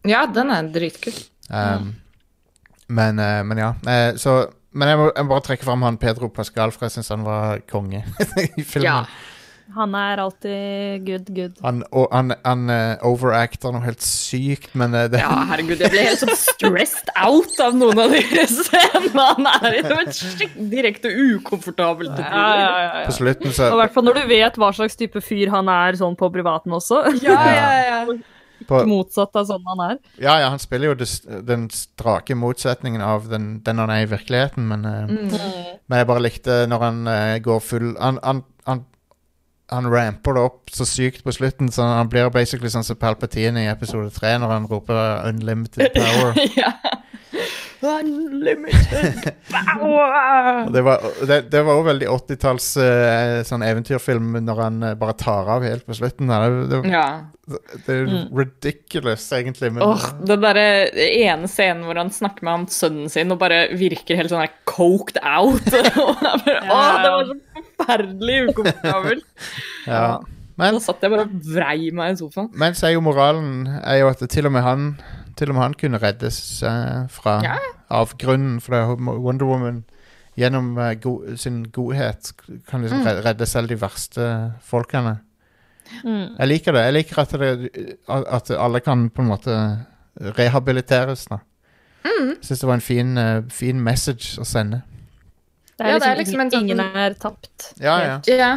Ja, den er dritkul. Um, men, uh, men ja. så, men jeg må, jeg må bare trekke fram han Pedro Pascal, for jeg syns han var konge *laughs* i filmen. Ja. Han er alltid good, good. Han, og, han, han uh, overacter noe helt sykt, men uh, det, Ja, herregud, jeg ble helt sånn stressed out av noen av de *laughs* scenene han er var skikk- direkte ukomfortabelt. Ja, ja, ja, på slutten Og så i hvert fall når du vet hva slags type fyr han er sånn på privaten også. Ja, ja, ja. *laughs* på, Motsatt av sånn han er. Ja, ja, han spiller jo det, den strake motsetningen av den, den han er i virkeligheten, men eh, Mm. Men jeg bare likte når han uh, går full Han, han, han, ramper det opp så sykt på slutten, så han blir basically sånn som Palpatine i episode 3 når han roper 'unlimited power'. *laughs* ja. Unlimited power! *laughs* Det var det, det var også veldig 80-talls eh, sånn eventyrfilm når han eh, bare tar av helt på slutten. Det, det, Ja. det er ridiculous, egentlig. Men, oh, Den derre ene scenen hvor han snakker med han sønnen sin og bare virker helt sånn der coked out. *laughs* Og bare, ja. Åh, det var så forferdelig ukomfortabelt. *laughs* ja. men, Da satt jeg bare og vrei meg i sofaen. men så er jo moralen er jo at til og med han til og med han kunne reddes uh, fra Ja. avgrunnen. For er Wonder Woman gjennom uh, go sin godhet kan liksom Mm. redde selv de verste folkene. Mm. Jeg liker det. Jeg liker at, det, at alle kan på en måte rehabiliteres. da. Mm. Syns det var en fin, eh, fin message å sende. Det er Ja, liksom, det er liksom en sånn- ingen er tapt. Ja, ja. Ja.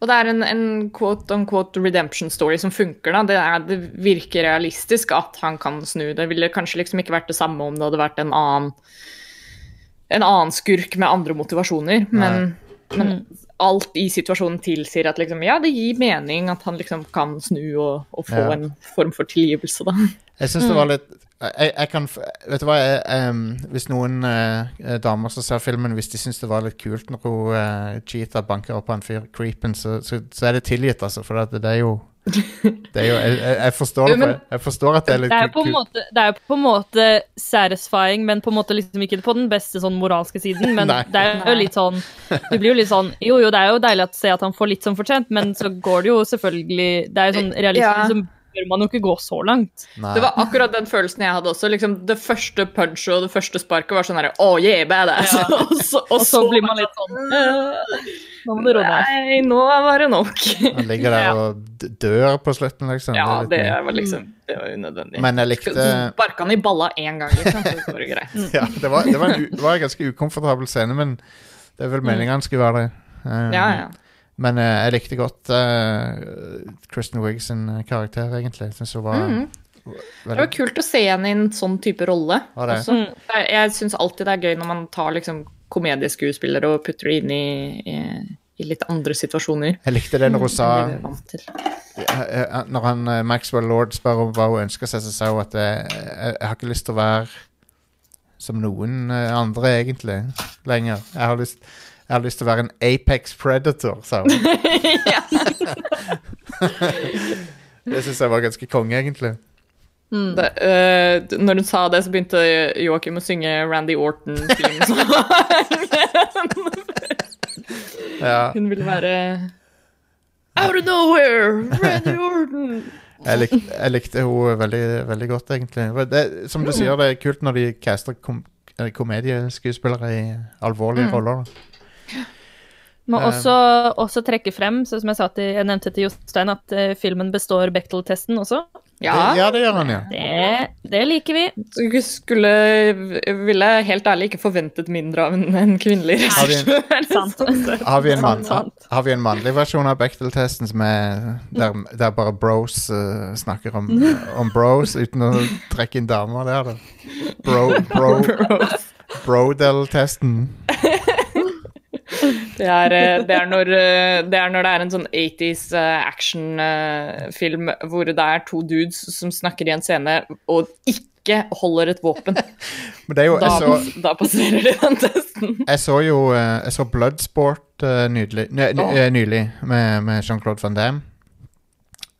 Og det er en, en quote on quote redemption story som funker. da. Det, er, det virker realistisk at han kan snu. Det ville kanskje liksom ikke vært det samme om det hadde vært en annen en annen skurk med andre motivasjoner, men, men alt i situasjonen tilsier at liksom, ja, det gir mening at han liksom kan snu og, og få Ja. en form for tilgivelse, da. Jeg syns det var litt jeg, jeg kan Vet du hva, jeg, em, hvis noen eh, damer som ser filmen, hvis de syns det var litt kult når hun uh, cheater banker opp han fyr creepen, så, så, så er det tilgitt, altså. For det, det er jo *laughs* det er jo, jeg, jeg, jeg, forstår det, jeg forstår at det er litt Det er, på en kult. måte, det er jo på en måte satisfying, men på en måte liksom ikke på den beste sånn moralske siden. Men *laughs* Nei. det er jo litt sånn Du blir jo litt sånn Jo, jo, det er jo deilig å se at han får litt som fortjent, men så går det jo selvfølgelig Det er jo sånn realistisk, Ja. Bør man jo ikke gå så langt. Nei. Det var akkurat den følelsen jeg hadde også. liksom Det første punchet og det første sparket var sånn herre Oh yeah, badass! Ja. *laughs* og, så, Og så blir man litt sånn «Øh, Nå må du roe deg. Nei, nå var det nok. Han ligger der og dør på slutten, liksom. Ja, det var liksom Det var unødvendig. Men jeg likte Sparka han i balla én gang, liksom. Så var det greit. *laughs* ja, det, var, det, var en, det var en ganske ukomfortabel scene, men det er vel meningen han skulle være det. Um, Ja, ja. Men eh, jeg likte godt uh, Kristen Wiig sin eh, karakter, egentlig. Syns hun var Mhm. Det var kult å se henne i en sånn type rolle. Også. Jeg, jeg syns alltid det er gøy når man tar liksom komedieskuespillere og putter det inn i, i, i litt andre situasjoner. Jeg likte det når hun sa eh, eh, Når han eh, Maxwell Lord spør om hva hun ønsker seg, så sa hun at eh, jeg, jeg har ikke lyst til å være som noen eh, andre, egentlig, lenger. Jeg har lyst jeg har lyst til å være en Apex Predator, sa hun. *laughs* *laughs* det syns jeg var ganske konge, egentlig. Det, uh, når hun sa det, så begynte Joakim å synge Randy. *laughs* Ja. Hun ville være Out of nowhere! Randy Orton! Jeg, lik, jeg likte henne veldig, veldig godt, egentlig. Det, som du sier, det er kult når de caster kom, eh, komedieskuespillere i alvorlige Mm. roller. da. Må Eh. også, også trekke frem, så som jeg, sa til, jeg nevnte til Jostein, at uh, filmen består Bechdel-testen også. Ja, Det, ja, det gjør han, ja. Det, det liker vi. Du skulle Ville helt ærlig ikke forventet mindre av en, en kvinnelig Har regissør. Har vi en, *laughs* mann, har vi en mannlig versjon av Bechdel-testen er der, der bare bros uh, snakker om, om bros uten å trekke inn damer? Det er det. Bro, bro, Brodel-testen. Det er, eh, det, er når, eh, det er når det er en sånn 80s eh, actionfilm hvor det er to dudes som snakker i en scene og ikke holder et våpen. *laughs* Men det jo Da, så, da passerer de den testen. jeg så jo Jeg så Bloodsport nydelig, ny, ny, Åh. nylig med, med Jean-Claude Van Damme.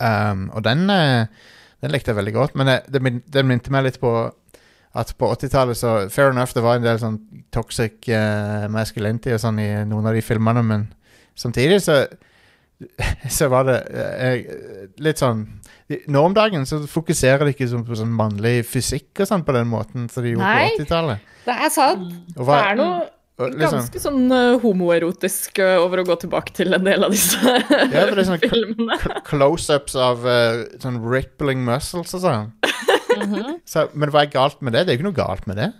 Um, og den, den likte jeg veldig godt, men det, det, minte meg litt på at på 80-tallet så Fair enough, det var en del sånn toxic uh, masculinity og sånn i noen av de filmene, men samtidig så *laughs* så var det eh, litt sånn Nå om dagen så fokuserer de ikke så på sånn mannlig fysikk og sånn på den måten som de gjorde Nei. på 80-tallet. Det er sant. Hva, Det er noe liksom, Ganske sånn uh, homoerotisk over å gå tilbake til en del av disse *laughs* Ja, for det er sånn filmene. close-ups av uh, sånn rippling muscles og sånn. Så, men hva er galt med det? Det er jo ikke noe galt med det.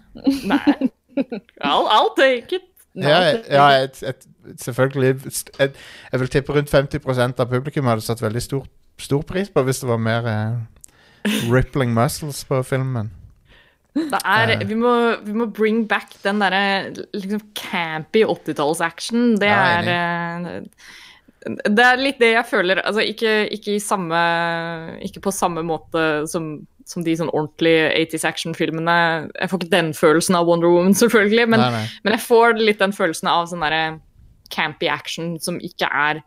Nei. I'll, I'll take it. Ja, ja et, et, selvfølgelig. Et, jeg vil tippe rundt 50% av publikum hadde satt veldig stor, stor pris på hvis det var mer eh, rippling muscles på filmen. Det er, Eh. vi, må, vi må bring back den derre liksom campy 80-talls-action. Det er eh, Det er litt det jeg føler Altså ikke, ikke i samme Ikke på samme måte som, som de sånn ordentlige 80s action-filmene. Jeg får ikke den følelsen av Wonder Woman, *laughs* selvfølgelig, men, Nei, nei. men jeg får litt den følelsen av sånn derre campy action som ikke er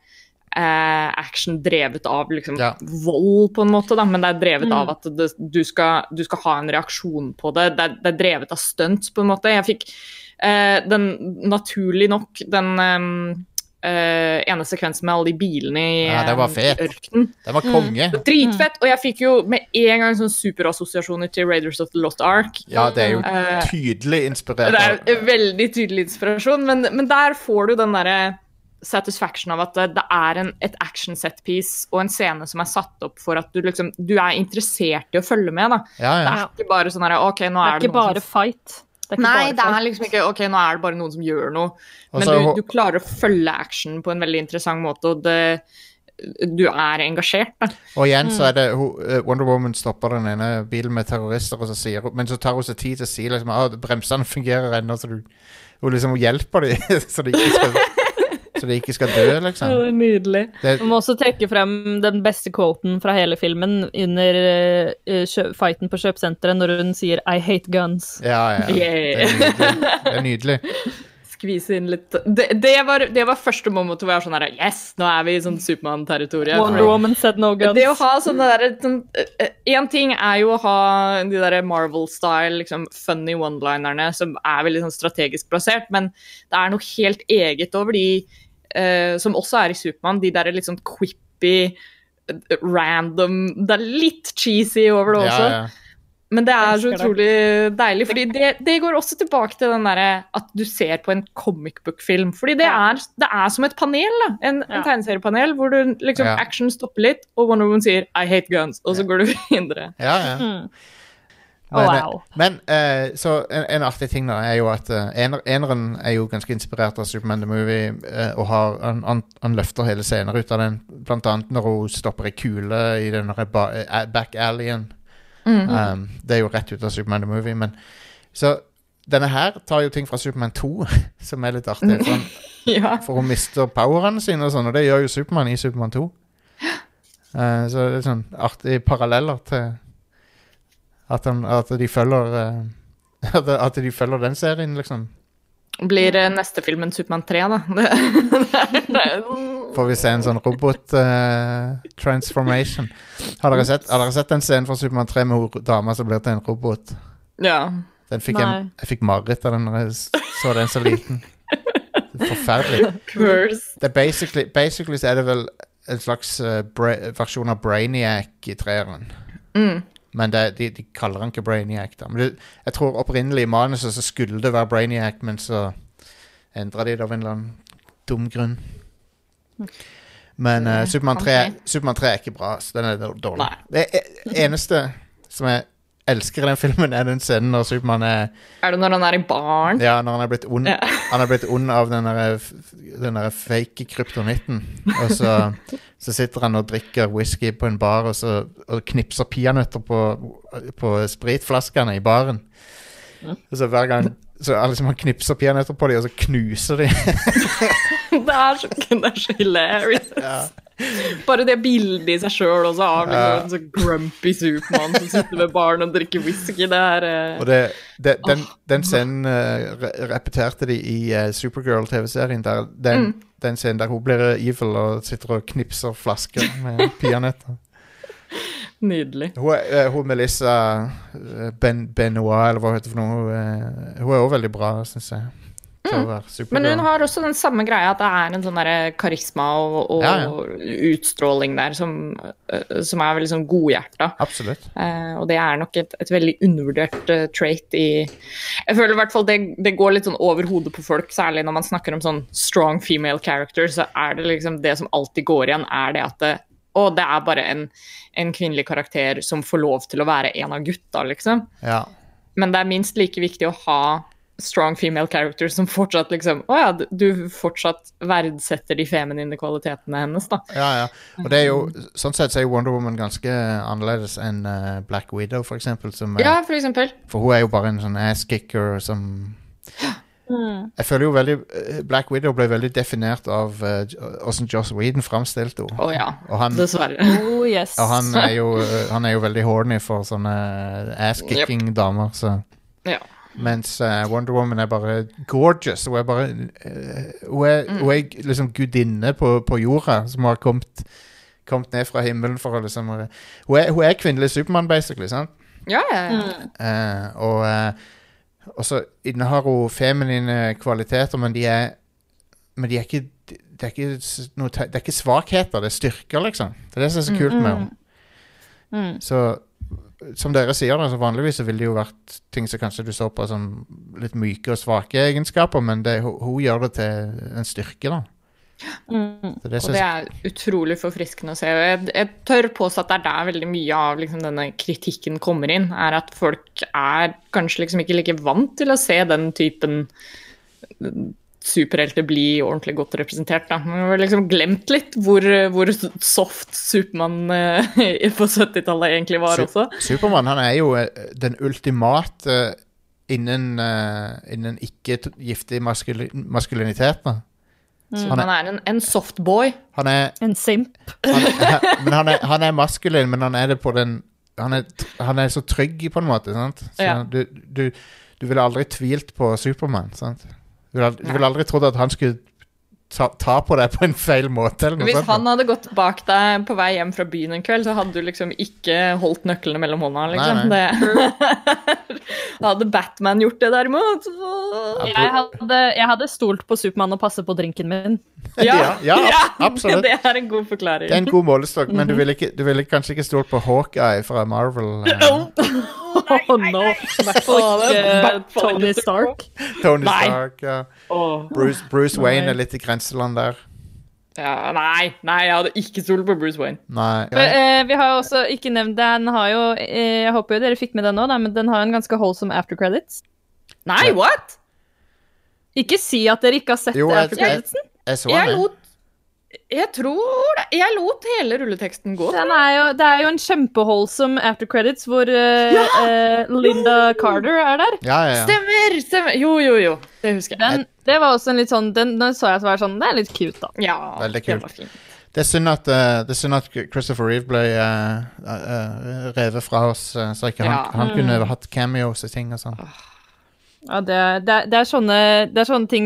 eh, action drevet av liksom, Ja. vold, på en måte, da, men det er drevet Mm. av at det, du, skal, du skal ha en reaksjon på det. Det er, det er drevet av stunts, på en måte. Jeg fikk eh, den, naturlig nok, den eh, ene sekvensen med alle de bilene i Ja, det var eh, fet. ørkenen. Den var konge. Dritfett! Og jeg fikk jo med en gang sånn superassosiasjoner til Raiders of the Lost Ark. Ja, det er jo Eh, tydelig inspirert det er veldig tydelig inspirasjon, men, men der får du den derre satisfaction av at det, det er en, et action set-piece og en scene som er satt opp for at du liksom Du er interessert i å følge med, da. Ja, Det er ikke bare sånn herre OK, nå Det er er det, ikke noen bare som fight. Det er Nei, det er liksom ikke OK, nå er det bare noen som gjør noe. Men så- du, du klarer å følge action på en veldig interessant måte, og det, du er engasjert, da. Og igjen så Mm. er det eh, Wonder Woman stopper den ene bilen med terrorister, og så sier Men så tar hun seg tid til å si liksom at bremsene fungerer ennå, så du Hun liksom hjelper dem, *laughs* så de ikke skal Så de ikke skal dø, liksom. *laughs* Det er nydelig. Det, Man må også trekke frem den beste quoten fra hele filmen under uh, fighten på kjøpesenteret når hun sier 'I hate guns'. ja, ja. *laughs* Det er nydelig. Det er nydelig. Skvise inn litt Det, det, var, det var første moment hvor jeg var sånn her Yes, nå er vi i sånn Supermann-territorium. Wonder Woman said no guns. Det å ha sånne derre sånn, Én ting er jo å ha de der Marvel-style, liksom funny one-linerne som er veldig sånn strategisk plassert, men det er noe helt eget over de eh, som også er i Supermann, de der litt sånn quippy, random Det er litt cheesy over det også. Ja, ja. Men det er så utrolig deilig, fordi det, det går også tilbake til den derre at du ser på en comic book-film. Fordi det er, det er som et panel, da. En, en tegneseriepanel hvor du liksom Ja. action stopper litt, og Wonder Woman sier 'I hate guns', og så går du *laughs* videre. ja, ja. Mm. Men, Oh, eh, wow. men uh, så en, en artig ting da er jo at uh, ener, eneren er jo ganske inspirert av Superman the Movie, Uh, og har, han, han, han løfter hele scener ut av den, blant annet når hun stopper ei kule i den back alleyen. Um, det er jo rett ut av Superman the Movie, men så denne her tar jo ting fra Superman 2, *laughs* som er litt artig. For, han, *laughs* Ja. for hun mister powerne sine og sånn, og det gjør jo Superman i Superman 2. *gasps* Eh, så det er sånn artige paralleller til at, han, at de følger eh, *laughs* at, de følger den serien, liksom. Blir det neste filmen Supermann 3, da? *laughs* Får vi se en sånn robot-transformation. har, dere sett- har dere sett den scenen fra Superman 3 med dama som blir til en robot? ja. Den fikk jeg, jeg fikk mareritt av den når jeg så den så liten. Forferdelig. Det er basically, basically så er det vel en slags uh, bra versjon av Brainiac i treeren. Mm. Men det, de, de kaller han ikke Brainiac, da. Men det, jeg tror opprinnelig i manuset så skulle det være Brainiac, men så endra de det av en eller annen dum grunn. Men uh, Supermann 3, Ok. Superman 3 er ikke bra. Så den er dårlig. Nei. Det e- eneste som jeg elsker i den filmen, er den scenen når Supermann er Er det når han er i baren? Ja, når han er blitt ond, Ja. han er blitt ond av den der, f- den der fake kryptonitten. Og så, så sitter han og drikker whisky på en bar og, så, og knipser peanøtter på, på spritflaskene i baren. Og så hver gang så liksom Han knipser peanøtter på dem, og så knuser de. *laughs* Det er så, det er så hilarious. Bare det bildet i seg sjøl også av liksom, en sånn grumpy Supermann som sitter ved baren og drikker whisky. Det er uh... Det, det, den, den scenen uh, repeterte de i uh, Supergirl-TV-serien. Den, den scenen der hun blir evil og sitter og knipser flasker med *laughs* peanøtter. nydelig. Hun, er- hun Melissa ben, Benoit, eller hva hun heter for noe, hun, er også veldig bra, syns jeg. Til å være Supergirl. Mm. Men hun har også den samme greia, at det er en sånn karisma og, og Ja, ja. utstråling der som, øh, som er veldig sånn godhjerta. Absolutt. Eh, og det er nok et, et veldig undervurdert uh, trait i Jeg føler i hvert fall det, det går litt sånn over hodet på folk, særlig når man snakker om sånn strong female character, så er det liksom det som alltid går igjen, er det at det, å, det er bare en, en kvinnelig karakter som får lov til å være en av gutta, liksom. Ja. Men det er minst like viktig å ha strong female character som fortsatt liksom Å ja, du fortsatt verdsetter de feminine kvalitetene hennes, da. ja, ja. Og det er jo, sånn sett så er jo Wonder Woman ganske annerledes enn uh, Black Widow, for eksempel. Som, er- Ja, for eksempel. For hun er jo bare en sånn ass-kicker som *gasps* Mm. Jeg føler jo veldig eh, Black Widow ble veldig definert av åssen uh, Joss Whedon framstilte henne. Oh, ja, Og han, dessverre. *laughs* Oh, yes. og han er jo eh, Han er jo veldig horny for sånne ass-kicking damer, så Ja. Mens uh, Wonder Woman er bare gorgeous. Hun er bare uh, hun, er, hun er liksom gudinne på, på jorda som har kommet, kommet ned fra himmelen for å liksom Hun er, hun er kvinnelig Supermann, basically. sant? Ja, ja, ja. Mm. Uh, og og så innehar hun feminine kvaliteter, men de er Men de er ikke det er ikke, noe, det er ikke svakheter, det er styrker, liksom. Det er det som er så kult med henne. Mm. Så som dere sier, da, så vanligvis så ville det jo vært ting som kanskje du så på som litt myke og svake egenskaper, men det, hun, hun gjør det til en styrke, da. Mm. Det Og det er utrolig forfriskende å se. Jeg, jeg tør påstå at det er der veldig mye av liksom, denne kritikken kommer inn. Er at folk er kanskje liksom ikke like vant til å se den typen superhelter bli ordentlig godt representert. Da. Man har liksom glemt litt hvor, hvor soft Supermann eh, på 70-tallet egentlig var Su- også. Supermann han er jo eh, den ultimate eh, innen, innen ikke-giftig maskuli maskulinitet. Da. Så Han er- han er en, en soft boy. Er En simp. han, *laughs* men han er, han er maskulin, men han er det på den Han er, han er så trygg, på en måte. Sant? Så Ja. du, du, du ville aldri tvilt på Supermann. Sant? Du ville aldri, trodd at han skulle ta, ta på deg på en feil måte. Eller noe Hvis sånt. han hadde gått bak deg på vei hjem fra byen en kveld, så hadde du liksom ikke holdt nøklene mellom hånda, liksom. Nei, Det, *laughs* da hadde Batman gjort det, derimot. så- Jeg hadde, jeg hadde stolt på Supermann og passet på drinken min. Ja, ja, ja *laughs* absolutt. Det er en god forklaring. Det er en god målestokk, men Mhm. du ville, ikke, du ville kanskje ikke stolt på Hawkeye fra Marvel. eh, *laughs* Oh Tony Stark. Tony Nei. Stark. Ja. Bruce, Bruce Wayne er litt i grenseland der. Ja, nei, nei, jeg hadde ikke stolt på Bruce Wayne. Nei. Men, eh, vi har jo også ikke nevnt Den har jo eh, Jeg håper jo dere fikk med den nå, da, men den har en ganske holdsom after credits. Nei, what?! Ikke si at dere ikke har sett Jo, jeg- after creditsen. Jeg så Jeg jeg. lot Jeg tror det. Jeg lot hele rulleteksten gå. Den er jo, det er jo en kjempeholdsom after credits hvor uh, ja! uh, Linda Carter er der. Ja, ja, ja. Stemmer! stemmer. Jo, jo, jo. Det husker jeg. Den, det var også en litt sånn Den, den så jeg så var sånn Det er litt cute, da. Ja, Veldig det kult. var fint. Det er synd at, uh, er synd at Christopher Reeve ble eh, eh, revet fra oss, så ikke han, Ja. han kunne hatt cameos og ting og sånn. Ja, det, er- det, er- det, er sånne, det er sånne ting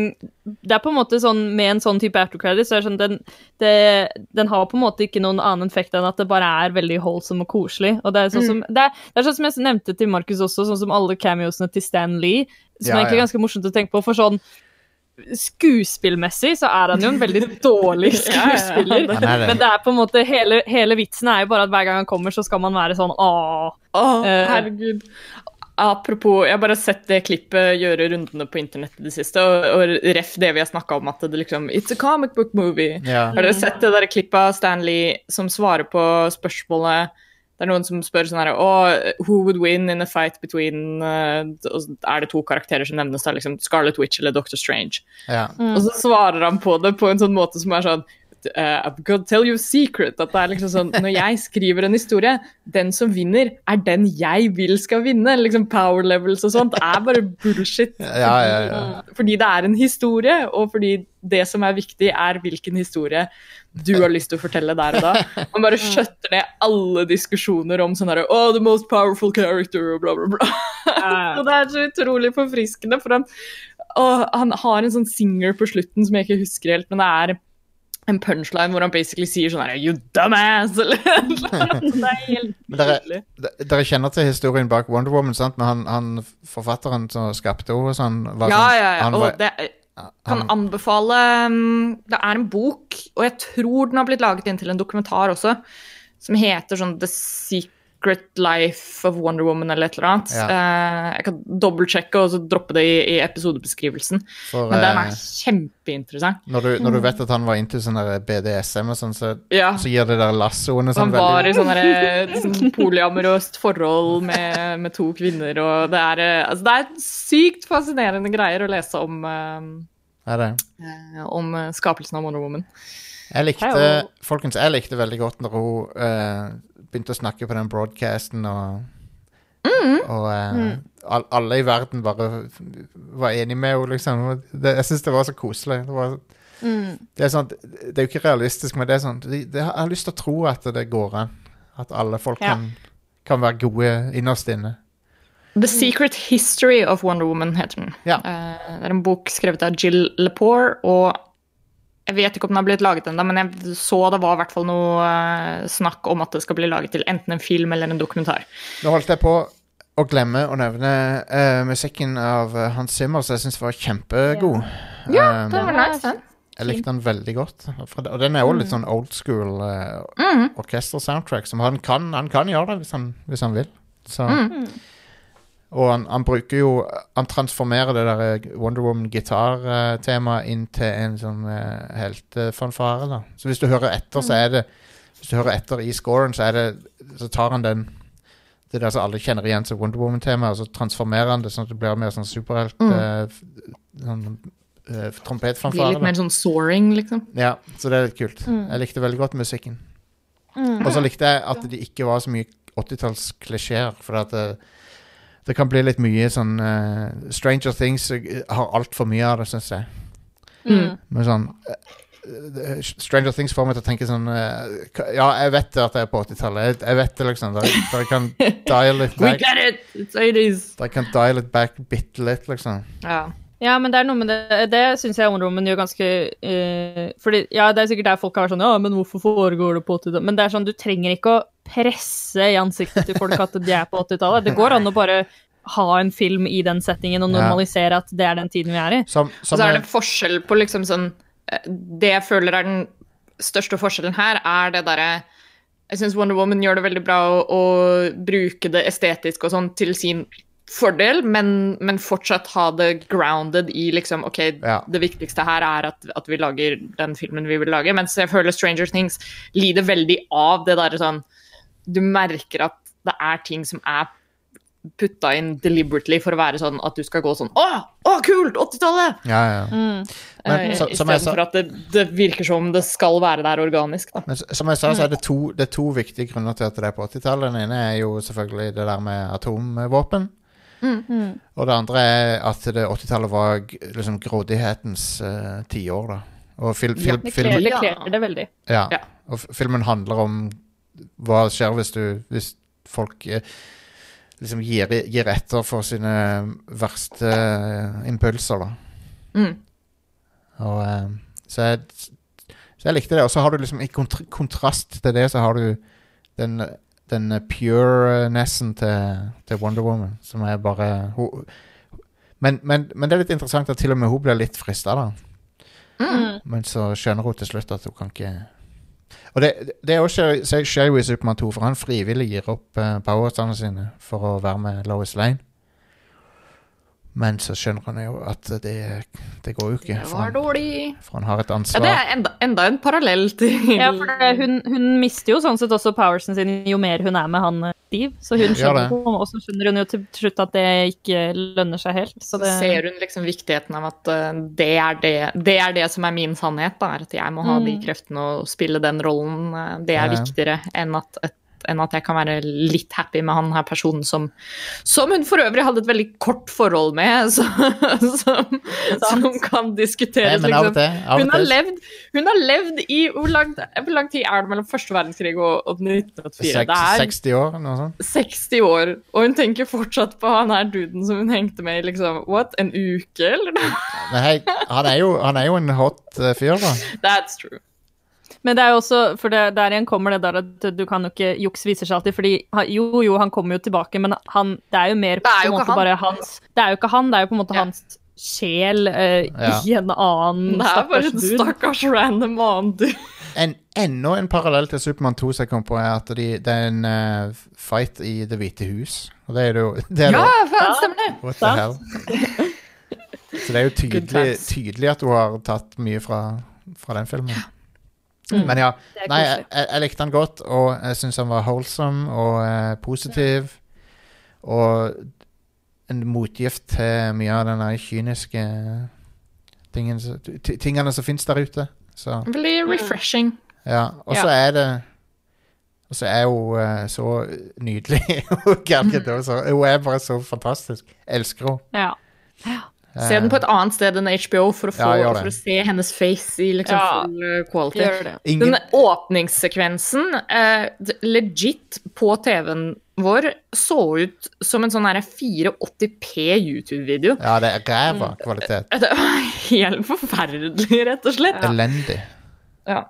Det er på en måte sånn med en sånn type after credits, så er sånn, den, den har på en måte ikke noen annen effekt enn at det bare er veldig holdsom og koselig. Og det er, sånn som, det, er, det er sånn som jeg nevnte til Markus også, sånn som alle cameosene til Stan Lee, som Ja, egentlig ja. er ganske morsomt å tenke på, for sånn Skuespillmessig så er han jo en veldig *laughs* dårlig Ja, ja, ja. skuespiller. Er. Men det er på en måte hele, hele vitsen er jo bare at hver gang han kommer, så skal man være sånn åh. Å, Eh, herregud. Apropos, jeg har bare sett det klippet gjøre rundene på internett i det siste, og, og ref det vi har snakka om, at det liksom It's a comic book movie. Ja. Har dere sett det der klippet av Stanley som svarer på spørsmålet Det er noen som spør sånn her oh, Who would win in a fight between uh, Er det to karakterer som nevnes, der, liksom Scarlet Witch eller Doctor Strange? Ja. Og så svarer han på det på en sånn måte som er sånn uh, I'm gonna tell you a secret. At det er liksom sånn Når jeg skriver en historie, den som vinner, er den jeg vil skal vinne. Liksom Power levels og sånt er bare bullshit. Ja, ja, ja. Fordi det er en historie, og fordi det som er viktig, er hvilken historie du har lyst til å fortelle der og da. Man bare skjøtter ned alle diskusjoner om sånn herre Oh, the most powerful character, og bla, bla, bla. Og det er så utrolig forfriskende, for han, og han har en sånn singer på slutten som jeg ikke husker helt, men det er en punchline hvor han basically sier sånn her You dumbass! Eller noe *laughs* Men dere, dere kjenner til historien bak Wonder Woman, sant? Men han, han forfatteren som skapte henne sånn var Ja, ja, ja. Han Og var, det, kan han, anbefale mm, Det er en bok, og jeg tror den har blitt laget inn til en dokumentar også, som heter sånn The Secret Life of Wonder Woman eller et eller annet. Ja. Uh, jeg kan dobbeltsjekke og så droppe det i, i episodebeskrivelsen. for, Men den eh, er kjempeinteressant. når, du, når du vet at han var inntil sånn BDSM og sånn, så, Ja. så gir det der lassoene sånn Han var i veldig sånn derre- *laughs* sånn polyamorøst forhold med, med to kvinner, og det er, eh, altså det er sykt fascinerende greier å lese om, uh, Er det? Uh, om eh, skapelsen av Wonder Woman. Jeg likte, Hei, og- folkens, jeg likte veldig godt når hun eh, begynte å snakke på den broadcasten og Og eh, all, alle i verden bare var enig med henne, liksom. Det, jeg syns det var så koselig. Det, var, det, er sånn, det er jo ikke realistisk, men det er sånn det, det, Jeg har lyst til å tro at det går an. At alle folk Ja. kan, kan være gode innerst inne. The Secret History of Wonder Woman heter den. Ja. Uh, Det er en bok skrevet av Jill Lepore, og jeg vet ikke om den har blitt laget ennå, men jeg så det var i hvert fall noe eh, snakk om at det skal bli laget til enten en film eller en dokumentar. Nå holdt jeg på å glemme å nevne uh, musikken av eh, Hans Zimmer, som jeg syns var kjempegod. Ja, Um, det var nice, den. Jeg likte den veldig godt. Og den er jo litt sånn old school uh, mm. orkester-soundtrack. Som han kan, han kan gjøre det hvis han, hvis han vil. Så. Mm. Og han, han bruker jo Han transformerer det der eh, Wonder Woman-gitartemaet inn til en sånn uh, heltefanfare. da Så hvis du hører etter, så er det Hvis du hører etter i scoren, så er det Så tar han den det der som alle kjenner igjen som Wonder Woman-temaet, og så transformerer han det sånn at det blir mer sånn superhelt Mm. uh, sånn, Blir trompetfanfare. litt mer sånn soaring, liksom. Ja, så det er litt kult. Jeg likte veldig godt musikken. Og så likte jeg at det ikke var så mye 80-tallsklisjeer, for at det, det kan bli litt mye sånn uh, Stranger Things eh, har altfor mye av det, syns jeg. Mm. Men sånn eh, Stranger Things får meg til å tenke sånn uh, Ja, jeg vet at jeg er på 80-tallet. Jeg, jeg vet det, liksom. Dere, jeg kan *laughs* dial it We back. get it! It's 80s! Dere kan dial it back bitte litt, liksom. Ja. Ja, men det er noe med det Det syns jeg Wonder Woman gjør ganske uh, Fordi, ja, det er sikkert der folk har vært sånn Ja, men hvorfor foregår det på 80-tallet? Men det er sånn, du trenger ikke å presse i ansiktet til folk at de er på 80-tallet. Det går an å bare ha en film i den settingen og normalisere at det er den tiden vi er i. Som, Og så er er- det forskjell på liksom sånn eh, Det jeg føler er den største forskjellen her, er det derre Jeg syns Wonder Woman gjør det veldig bra å, å bruke det estetiske og sånn til sin fordel, men, men fortsatt ha det grounded i liksom OK, Ja. det viktigste her er at, at vi lager den filmen vi vil lage. Mens jeg føler Stranger Things lider veldig av det derre sånn Du merker at det er ting som er putta inn deliberately for å være sånn at du skal gå sånn Å, å kult! 80-tallet! Ja, ja. Men Eh, så- jeg sa- Istedenfor at det, det virker som det skal være der organisk. Da. Men som jeg sa, så er det to, det er to viktige grunner til at det er på 80-tallet. Den ene er jo selvfølgelig det der med atomvåpen. Og det andre er at det 80-tallet var liksom grådighetens uh, tiår, da. Og fil, fil, Det film, kler, det kler det veldig. ja. Ja. Og filmen handler om hva skjer hvis du Hvis folk uh, liksom gir, gir etter for sine verste uh, impulser, da. Mm. Og så, jeg, så jeg likte det. Og så har du liksom i kontrast til det, så har du den, den purenessen til, til Wonder Woman, som er bare hun, men, men, men det er litt interessant at til og med hun blir litt frista, da. Mm. Men så skjønner hun til slutt at hun kan ikke Og det, det er også skjer, jo i Supermann 2, for han frivillig gir opp uh, powerstandene sine for å være med Lois Lane. Men så skjønner han jo at det, det går jo ikke, Det for var han, dårlig. for han har et ansvar. Ja, det er enda, enda en parallell til Ja, for det, hun, hun mister jo sånn sett også powersen sin jo mer hun er med han eh, Steve. Så hun skjønner, ja, og så skjønner hun jo til slutt at det ikke lønner seg helt. Så Så det, ser hun liksom viktigheten av at eh, det, er det, det er det som er min sannhet. Da, er at jeg må ha de Mm. kreftene og spille den rollen. eh, Det er ja. viktigere enn at, et, enn at jeg kan være litt happy med han her personen som Som hun for øvrig hadde et veldig kort forhold med, *laughs* så, som, som kan diskuteres, av og liksom. til, Hun har, levd, hun har levd i hvor lang, tid er det mellom første verdenskrig og, og 1984? Det er 60 år, noe sånt. 60 år, og hun tenker fortsatt på han her duden som hun hengte med i liksom, what, en uke, eller noe? Han er jo, han er jo en hot eh, fyr, da. That's true. Men det er jo også, for det, der igjen kommer det der at du kan jo ikke Juks viser seg alltid, fordi han- jo, jo, han kommer jo tilbake, men han, det er jo mer er på en måte han. bare hans Det er jo ikke han, det er jo på en måte Ja. hans sjel eh, Ja. i en annen Det er bare en stakkars random annen dude. En, enda en parallell til Supermann 2 som jeg kom på, er at de, det er en uh, fight i Det hvite hus. Og det er det jo det er Ja, faen, stemmer det. What the hell? Så det er jo tydelig, tydelig at du har tatt mye fra, fra den filmen. Mm. Men ja, nei, jeg, jeg, likte han godt, og jeg syns han var wholesome og uh, positiv. Og en motgift til mye av den kyniske tingen, tingene som fins der ute. Så Veldig refreshing. ja. Og så Ja. er det Og så er hun uh, så nydelig. *laughs* Hun så- hun er bare så fantastisk. Elsker henne. Ja. Se den på et annet sted enn HBO for å, få, Ja, for å se hennes face i liksom Ja. full eh, quality. Gjør det. Ingen, Den åpningssekvensen, eh, legit på TV-en vår, så ut som en sånn her 480P YouTube-video. ja, det er ræva kvalitet. *laughs* Det var helt forferdelig, rett og slett. Elendig. Ja.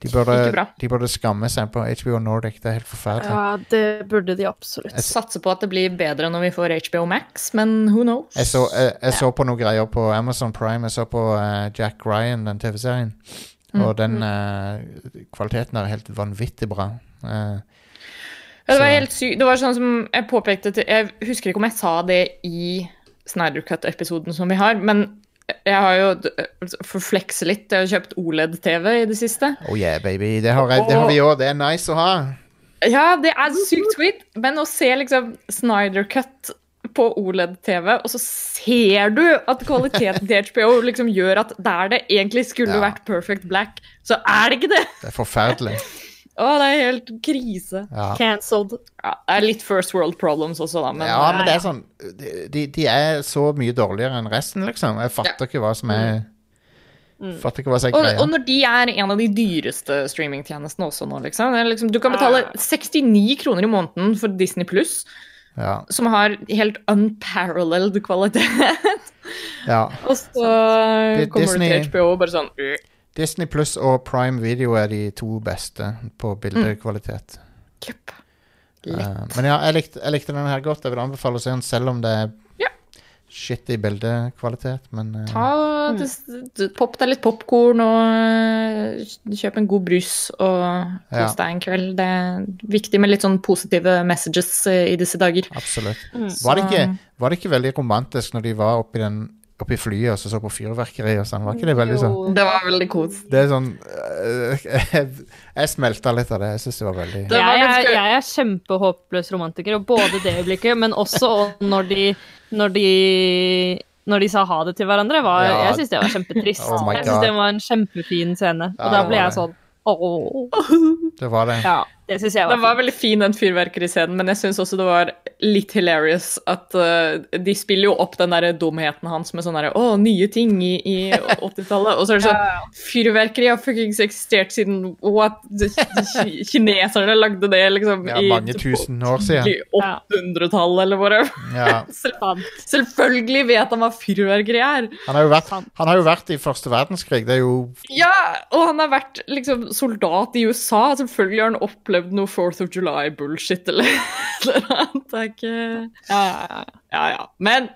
De burde, de burde skamme seg på HBO Nordic. Det er helt forferdelig. ja, det burde de absolutt. Satser på at det blir bedre når vi får HBO Max, men who knows? Jeg, så, jeg, jeg så på noen greier på Amazon Prime. Jeg så på uh, Jack Ryan, den TV-serien. Mm. Og den uh, kvaliteten er helt vanvittig bra. Uh, Ja, det var Så- helt sykt. Det var sånn som jeg påpekte til Jeg husker ikke om jeg sa det i Snyder Cut-episoden som vi har, men jeg har jo For flekse litt, jeg har kjøpt OLED-TV i det siste. oh yeah, baby. Det har, jeg, det har vi òg. Det er nice å ha. Ja, det er sykt sweet, men å se liksom Snyder Cut på OLED-TV, og så ser du at kvaliteten til HBO liksom gjør at der det egentlig skulle Ja. vært perfect black, så er det ikke det! Det er forferdelig. Å, det er helt krise. Ja. Cancelled. Ja, det er litt first world problems også, da, men ja, men det er sånn de, de er så mye dårligere enn resten, liksom. Jeg fatter ikke hva som er Fatter ikke hva som er greia. og når de er en av de dyreste streamingtjenestene også nå, liksom. Liksom du kan betale 69 kroner i måneden for Disney Pluss, Ja, som har helt unparalleled kvalitet. ja. *laughs* Og så kommer Disney- du til HBO og bare sånn øh. Disney Pluss og Prime Video er de to beste på bildekvalitet. Mm. Yep. Uh, men ja, jeg likte, jeg likte denne her godt. Jeg vil anbefale å se den selv om det er Ja. shit i bildekvalitet, men uh, Ta, d- d- Popp deg litt popkorn og øh, kjøp en god brus og Ja. kos deg en kveld. Det er viktig med litt sånn positive messages øh, i disse dager. absolutt. Mm. Var det, ikke, var det ikke veldig romantisk når de var oppi, den, oppi flyet og så, så på fyrverkeri og sånn? Var ikke det veldig sånn? Jo. Det var veldig kos. Det er sånn eh, *laughs* jeg, jeg smelta litt av det. Jeg syns det var veldig Det var jeg, er, jeg er kjempehåpløs romantiker, og både det øyeblikket, men også når de Når de, når de sa ha det til hverandre. Var, Ja. Jeg syns det var kjempetrist. Oh jeg synes syns det var en kjempefin scene. Ja, Og da ble jeg sånn ååå. Det var det. Ja, det syns jeg var Den var fint. veldig fin, den fyrverkeriscenen, men jeg syns også det var litt hilarious at uh, de spiller jo opp den der dumheten hans med sånn derre Å, nye ting i, i 80-tallet. Og så er det sånn Fyrverkeri har fuckings eksistert siden what? Kineserne lagde det liksom Ja, i mange tusen år siden. i 800-tallet eller whatever. Ja. *laughs* Selv, Selvfølgelig vet han hva fyrverkeri er. Han, har jo vært, han har jo vært i første verdenskrig. Det er jo Ja, og han har vært liksom soldat i USA. Selvfølgelig har han opplevd noe Fourth of July-bullshit eller *laughs* noe annet. Det er ikke Ja, ja, ja. ja, ja. Men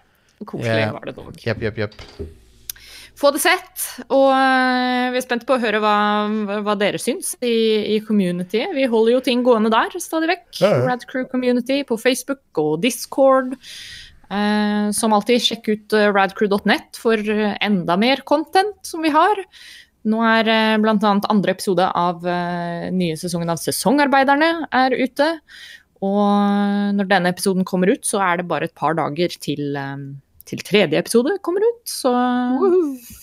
koselig yeah. var det dog. Jepp, jepp, jepp. Få det sett, og eh, vi er spent på å høre hva, hva dere syns i, i communityet. Vi holder jo ting gående der stadig vekk. Ja, ja. Rad Community på Facebook og Discord. Eh, som alltid, sjekk ut eh, radcrew.net for eh, enda mer content som vi har. Nå er bl.a. blant annet andre episode av eh, nye sesongen av Sesongarbeiderne er ute. Og når denne episoden kommer ut, så er det bare et par dager til, eh, til tredje episode kommer ut. Så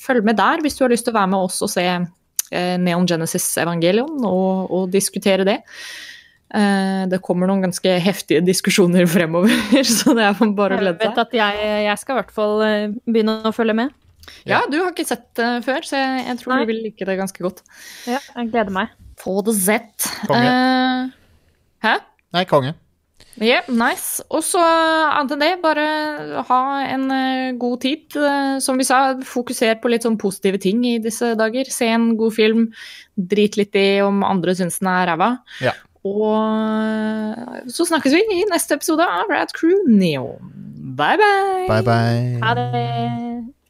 følg med der hvis du har lyst til å være med oss og se eh, Neon Genesis Evangelion og, og diskutere det. Eh, det kommer noen ganske heftige diskusjoner *laughs* fremover, så det er bare å glede seg. Jeg vet at jeg, jeg skal i hvert fall eh, begynne å følge med. Ja, du har ikke sett det før, så jeg, jeg tror Nei. du vil like det ganske godt. Ja, jeg gleder meg. Få det sett. Konge. Uh, hæ? Nei, konge. Ja, nice. Og så annet enn det, bare ha en eh, god tid. Eh, som vi sa, fokuser på litt sånn positive ting i disse dager. Se en god film, drit litt i om andre syns den er ræva. Ja. Og så snakkes vi i neste episode av Rad Crew Neo. Bye, bye. Bye, bye. Ha det.